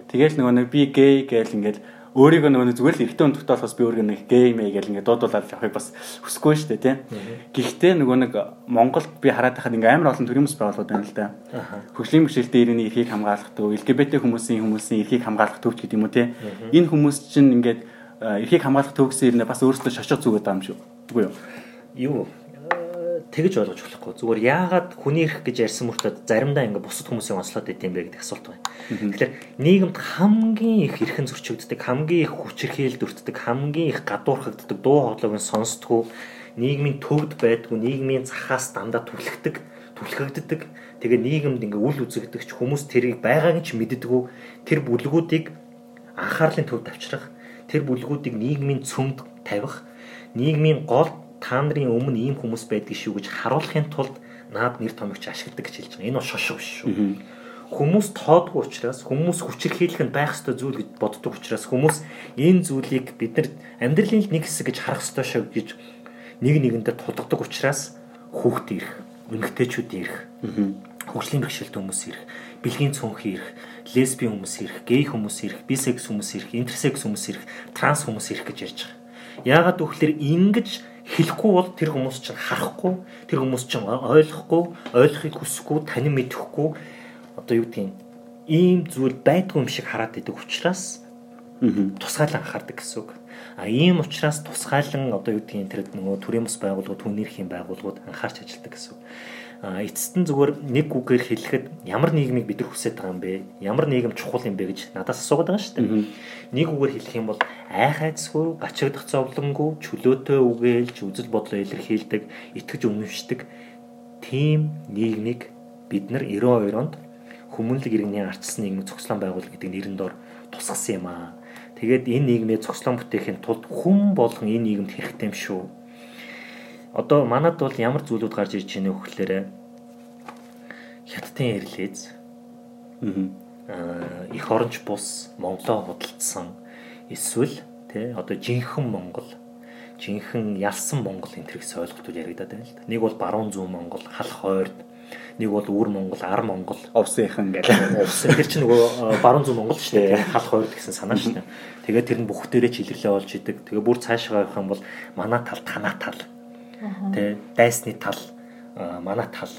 Speaker 2: Тэгээл нөгөө нэг би гей гээл ингээл өөрийгөө нөгөө зүгээр л эртөө өндөртэй болохоос би өөрийгөө нэг гей мэй гээл ингээ дуудуулаад явахыг бас хүсэхгүй дээ тий. Гэхдээ нөгөө нэг Монголд би хараад байхад ингээ амар олон төрлийн хүмүүс байгууллагууд байна л да. Хөгжлийн бэрхшээлтэй иргэний эрхийг хамгаалах төв, LGBT хүмүүсийн хүмүүсийн эрхийг хамгаалах төвч гэдэг юм уу тий. Энэ хүмүүс чинь ингээд эрхийг хамгаалах төвгсөн ирнэ бас өөрсдөө шошго зүгээд байгаа юм шүү. Үгүй юу?
Speaker 4: Юу тэгж ойлгож болохгүй. Зүгээр яагаад хүний эрх гэж ярьсан мөртөө заримдаа ингээ бусад хүмүүсийн онцлоод байт юм бэ гэдэг асуулт байна. Тэгэхээр нийгэмд хамгийн их эрхэн зөрчигддөг, хамгийн их хүчирхийлд өртдөг, хамгийн их гадуурхагддаг дуу хоолойг нь сонсдгоо нийгмийн төвд байдгүй, нийгмийн цахаас дандаа түлхдэг, түлхэгддэг. Тэгээ нийгэмд ингээ үл үзэгдэгч хүмүүс тэрийг байгааг ч мэддэггүй. Тэр бүлгүүдийг анхаарлын төвд авчрах, тэр бүлгүүдийг нийгмийн цөмд тавих, нийгмийн гол та нарын өмнө ийм хүмүүс байдгийг шүү гэж харуулахын тулд наад нэр томьёогч ашигладаг гэж хэлж байгаа. Энэ бол шошго шүү. Хүмүүс тоодгүй учраас хүмүүс хүчирхийлэх нь байх ёстой зүйл гэж боддог учраас хүмүүс энэ зүйлийг бид нар амьдралын нэг хэсэг гэж харах ёстой шүү гэж нэг нэгэндээ тулгадаг учраас хүүхд ирэх, эмэгтэйчүүд ирэх, хөгжлийн бэрхшээлтэй хүмүүс ирэх, бэлгийн цонх ирэх, лесбийн хүмүүс ирэх, гей хүмүүс ирэх, бисекс хүмүүс ирэх, интерсекс хүмүүс ирэх, транс хүмүүс ирэх гэж ярьж байгаа. Яагаад гэвэл ингэж хэлэхгүй бол тэр хүмүүс чинь харахгүй, тэр хүмүүс чинь ойлгохгүй, ойлгохыг хүсэхгүй, танин мэдэхгүй одоо юу гэдгийг ийм зүйл байдгүй юм шиг хараад идэг учраас тусгайлан анхаардаг гэсэн үг. А ийм учраас тусгайлан одоо юу гэдгийг тэр нөгөө төрийн бас байгууллагууд, хүн нэрхийн байгууллагууд анхаарч ажилладаг гэсэн үг эцэст нь зүгээр нэг үгээр хэлэхэд ямар нийгмийг бид нар хүсэж байгаа юм бэ? Ямар нийгэм чухал юм бэ гэж надаас асуугаад байгаа шүү дээ. Нэг үгээр хэлэх юм бол айхайцгүй, гачигдах зовлонгүй, чөлөөтэй үгээлж үзэл бодлоо илэрхийлдэг, итгэж үнэмшдэг тийм нийгмийг бид нар 92 онд хүмүүнлэг иргэний ардчсан нийгмийн цогцлон байгуулалт гэдэг нэрэн дор тусгасан юм аа. Тэгээд энэ нийгмээ цогцлон бүтээхийн тулд хүн болгон энэ нийгэмд хэрэгтэй юм шүү одоо манад бол ямар зүйлүүд гарч ирж байна вэ гэхээр хятадын эрлээз аа их оронч бус Монголоо худалдсан эсвэл тий одоо жинхэнэ Монгол жинхэнэ ялсан Монгол энэ төрөйс ойлголтууд яригадаад байна л да. Нэг бол баруун зүүн Монгол, халах хойрд, нэг бол өвөр Монгол, ар Монгол,
Speaker 2: овсынхан гэдэг.
Speaker 4: Овсын тэр чинь нөгөө баруун зүүн Монгол шүү дээ. Халах хойрд гэсэн санаа шүү дээ. Тэгээд тэр нь бүх дээрээ чилэглээ болж идэг. Тэгээ бүр цаашгаа явах юм бол манай тал танаа тал Тэ дайсны тал манай тал.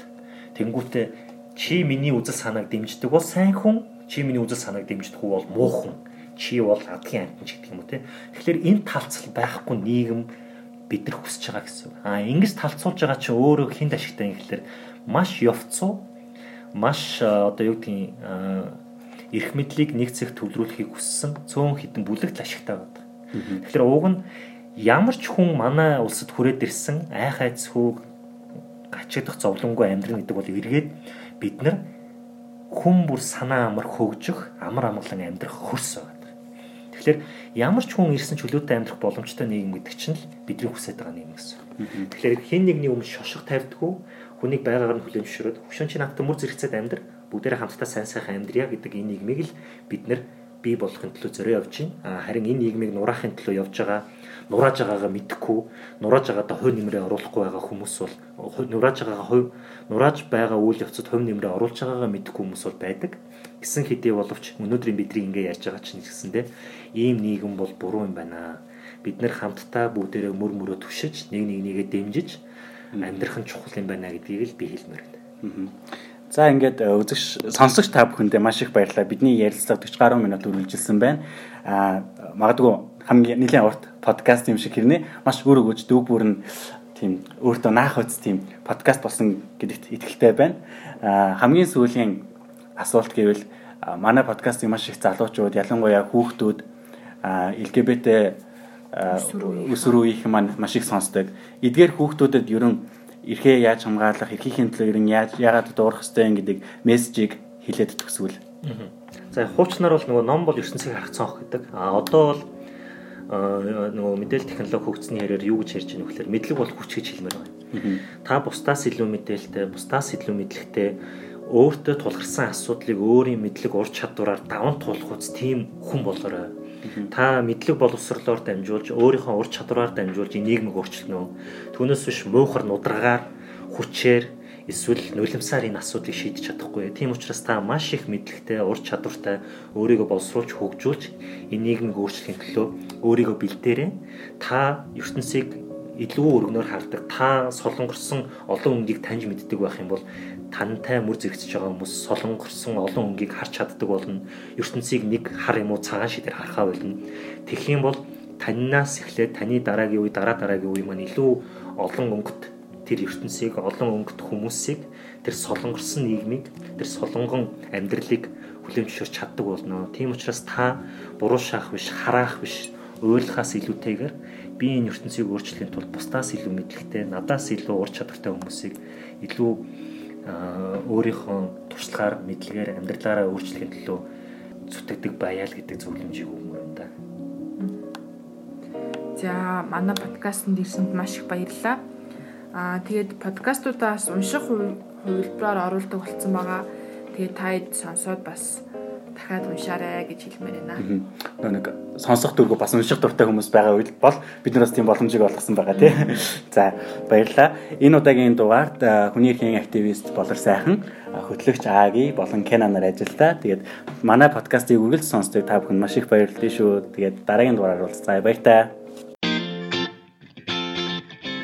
Speaker 4: Тэнгүүтээ чи миний үзэл санааг дэмждэг бол сайн хүн, чи миний үзэл санааг дэмждэггүй бол муу хүн. Чи бол адгийн амтан гэдэг юм уу те. Тэгэхээр энэ талцал байхгүй нийгэм бид нар хүсэж байгаа гэсэн. А ингэж талцуулж байгаа чи өөрөө хинд ашигтай юм гэхэлэр маш явцуу маш одоо юу гэдгийг эрх мэдлийг нэг зэрэг төвлөрүүлэхийг хүссэн цөөн хідэн бүлэгт ашигтай байдаг. Тэгэхээр ууг нь ямар ч хүн манай улсад хүрээд ирсэн айх айцхүүг гачигдах зовлонгүй амьдрын гэдэг бол эргээд бид нар хүн бүр санаа амар хөгжих амар амгалан амьдрах хөрс байгаа. Тэгэхээр ямар ч хүн ирсэн чөлөөтэй амьдрах боломжтой нийгэм гэдэг чинь л бидний хүсэж байгаа нийгэм гэсэн. Тэгэхээр хэн нэгний өмнө шошго тавьдгүй хүнийг байгаагаар нь хүлээн зөвшөөрөд хөшөөн чи надад мөр зэрэгцээд амьдр бүгдээрээ хамтдаа сайн сайхан амьдрья гэдэг энэ нийгмийг л бид нар бий болохын төлөө зөрөө явж байна. Харин энэ нийгмийг нураахын төлөө явж байгаа нурааж байгаагаа мэдэхгүй, нурааж байгаадаа хувь нэмрээ оруулахгүй байгаа хүмүүс бол нурааж байгаагаа хувь нурааж байгаа үйл явцад хувь нэмрээ оруулж байгаагаа мэдэхгүй хүмүүс бол байдаг. Гэсэн хэдий боловч өнөөдрийн бидний ингэ ярьж байгаа чинь гэсэндээ ийм нийгэм бол буруу юм байна. Бид нэр хамтдаа бүгдээрээ мөр мөрөө түшиж, нэг нэг нэгээ дэмжиж амьдрах нь чухал юм байна гэдгийг л би хэлмээр байна.
Speaker 2: За ингээд э, үзэгч сонсогч та бүхэндээ маш их баярлалаа. Бидний ярилцлага 40 гаруй минут үргэлжилсэн байна. Аа магадгүй хамгийн нэлээд урт подкаст юм шиг хэрнээ маш өөр өгөөж дүүг бүр нь тийм өөртөө наах үз тийм подкаст болсон гэдэгт итгэлтэй байна. Хамгийн сүүлийн асуулт гэвэл манай подкастыг маш их залуучууд ялангуяа хүүхдүүд LGBT өсвөр үеийнхэн маань маш их сонсдог. Эдгээр хүүхдүүдэд ерөн эрхээ яаж хамгаалах, эрхийн төлөө ер нь яаж яагаад дуурах хэрэгтэй гэдэг мессежийг хэлээд төгсвөл.
Speaker 4: За хуучнаар бол нөгөө ном бол ертөнцийг харах цонх гэдэг. А одоо бол нөгөө мэдээлэл технологи хөгжсөний хэрээр юу гэж ярьж байгаа нөхлөөр мэдлэг бол хүч гэж хэлмээр байна. Та бусдаас илүү мэдээлэлтэй, бусдаас илүү мэдлэгтэй өөртөө тулгарсан асуудлыг өөрийн мэдлэг ур чадвараар даван туулах үз тийм хүн болоорой Та мэдлэг боловсрлоор дамжуулж өөрийнхөө ур чадвараар дамжуулж нийгмийг өөрчилнө. Түүнээс биш муухар нудраагаар хүчээр эсвэл нулимсаар энэ асуудлыг шийдэж чадахгүй. Тийм учраас та маш их мэдлэгтэй, ур чадвартай өөрийгөө боловсруулж хөгжүүлж энэ нийгмийг өөрчлөхийн төлөө өөрийгөө бэлдээрэй. Та ертөнцийг илүү өргөнөөр хардаг. Та солонгорсон олон үнгийг таньж мэддэг байх юм бол тантай мөр зэрэгцэж байгаа хүмүүс солонгорсон олон өнгийг харж чаддаг болно. ертөнцийг нэг хар юм уу цагаан шидээр харахаа болно. Тэгэх юм бол таньнаас эхлээд таны дараагийн үе дараа дараагийн үе маань илүү олон өнгөт тэр ертөнцийг олон өнгөт хүмүүсийг тэр солонгорсон нийгмийг тэр солонгон амьдралыг хүлээмжшүүлж чаддаг болно. Тийм учраас та буруу шаах биш, хараах биш, ойлгохаас илүүтэйгээр би энэ ертөнцийг өөрчлөхийн тулд бусдаас илүү мэдлэгтэй, надаас илүү ур чадвартай хүмүүсийг илүү өөрийнхөө туршлагаар мэдлэгээр амьдралаараа өөрчлөхийн төлөө зүтгэдэг баяа л гэдэг зөвлөмжийг өгмөр юм да.
Speaker 3: За манай подкастэнд ирсэнд маш их баярлалаа. Аа тэгээд подкастуудаас унших хувилбараар оруулдаг болсон байгаа. Тэгээд таад сонсоод бас дахиад уншаарай гэж хэлмээр байна.
Speaker 2: Нөө нэг сонсох дургу бас унших дуртай хүмүүс байгаа үед бол биднээс тийм боломжийг олгосон байгаа тий. За баярлалаа. Энэ удаагийн дугаард хүний эрхийн активист болор сайхан хөтлөгч Аги болон Кена нар ажиллаа. Тэгээд манай подкастыг үргэлж сонсдог та бүхэн маш их баярлалаа шүү. Тэгээд дараагийн дугаараар уулзъя. Баяртай.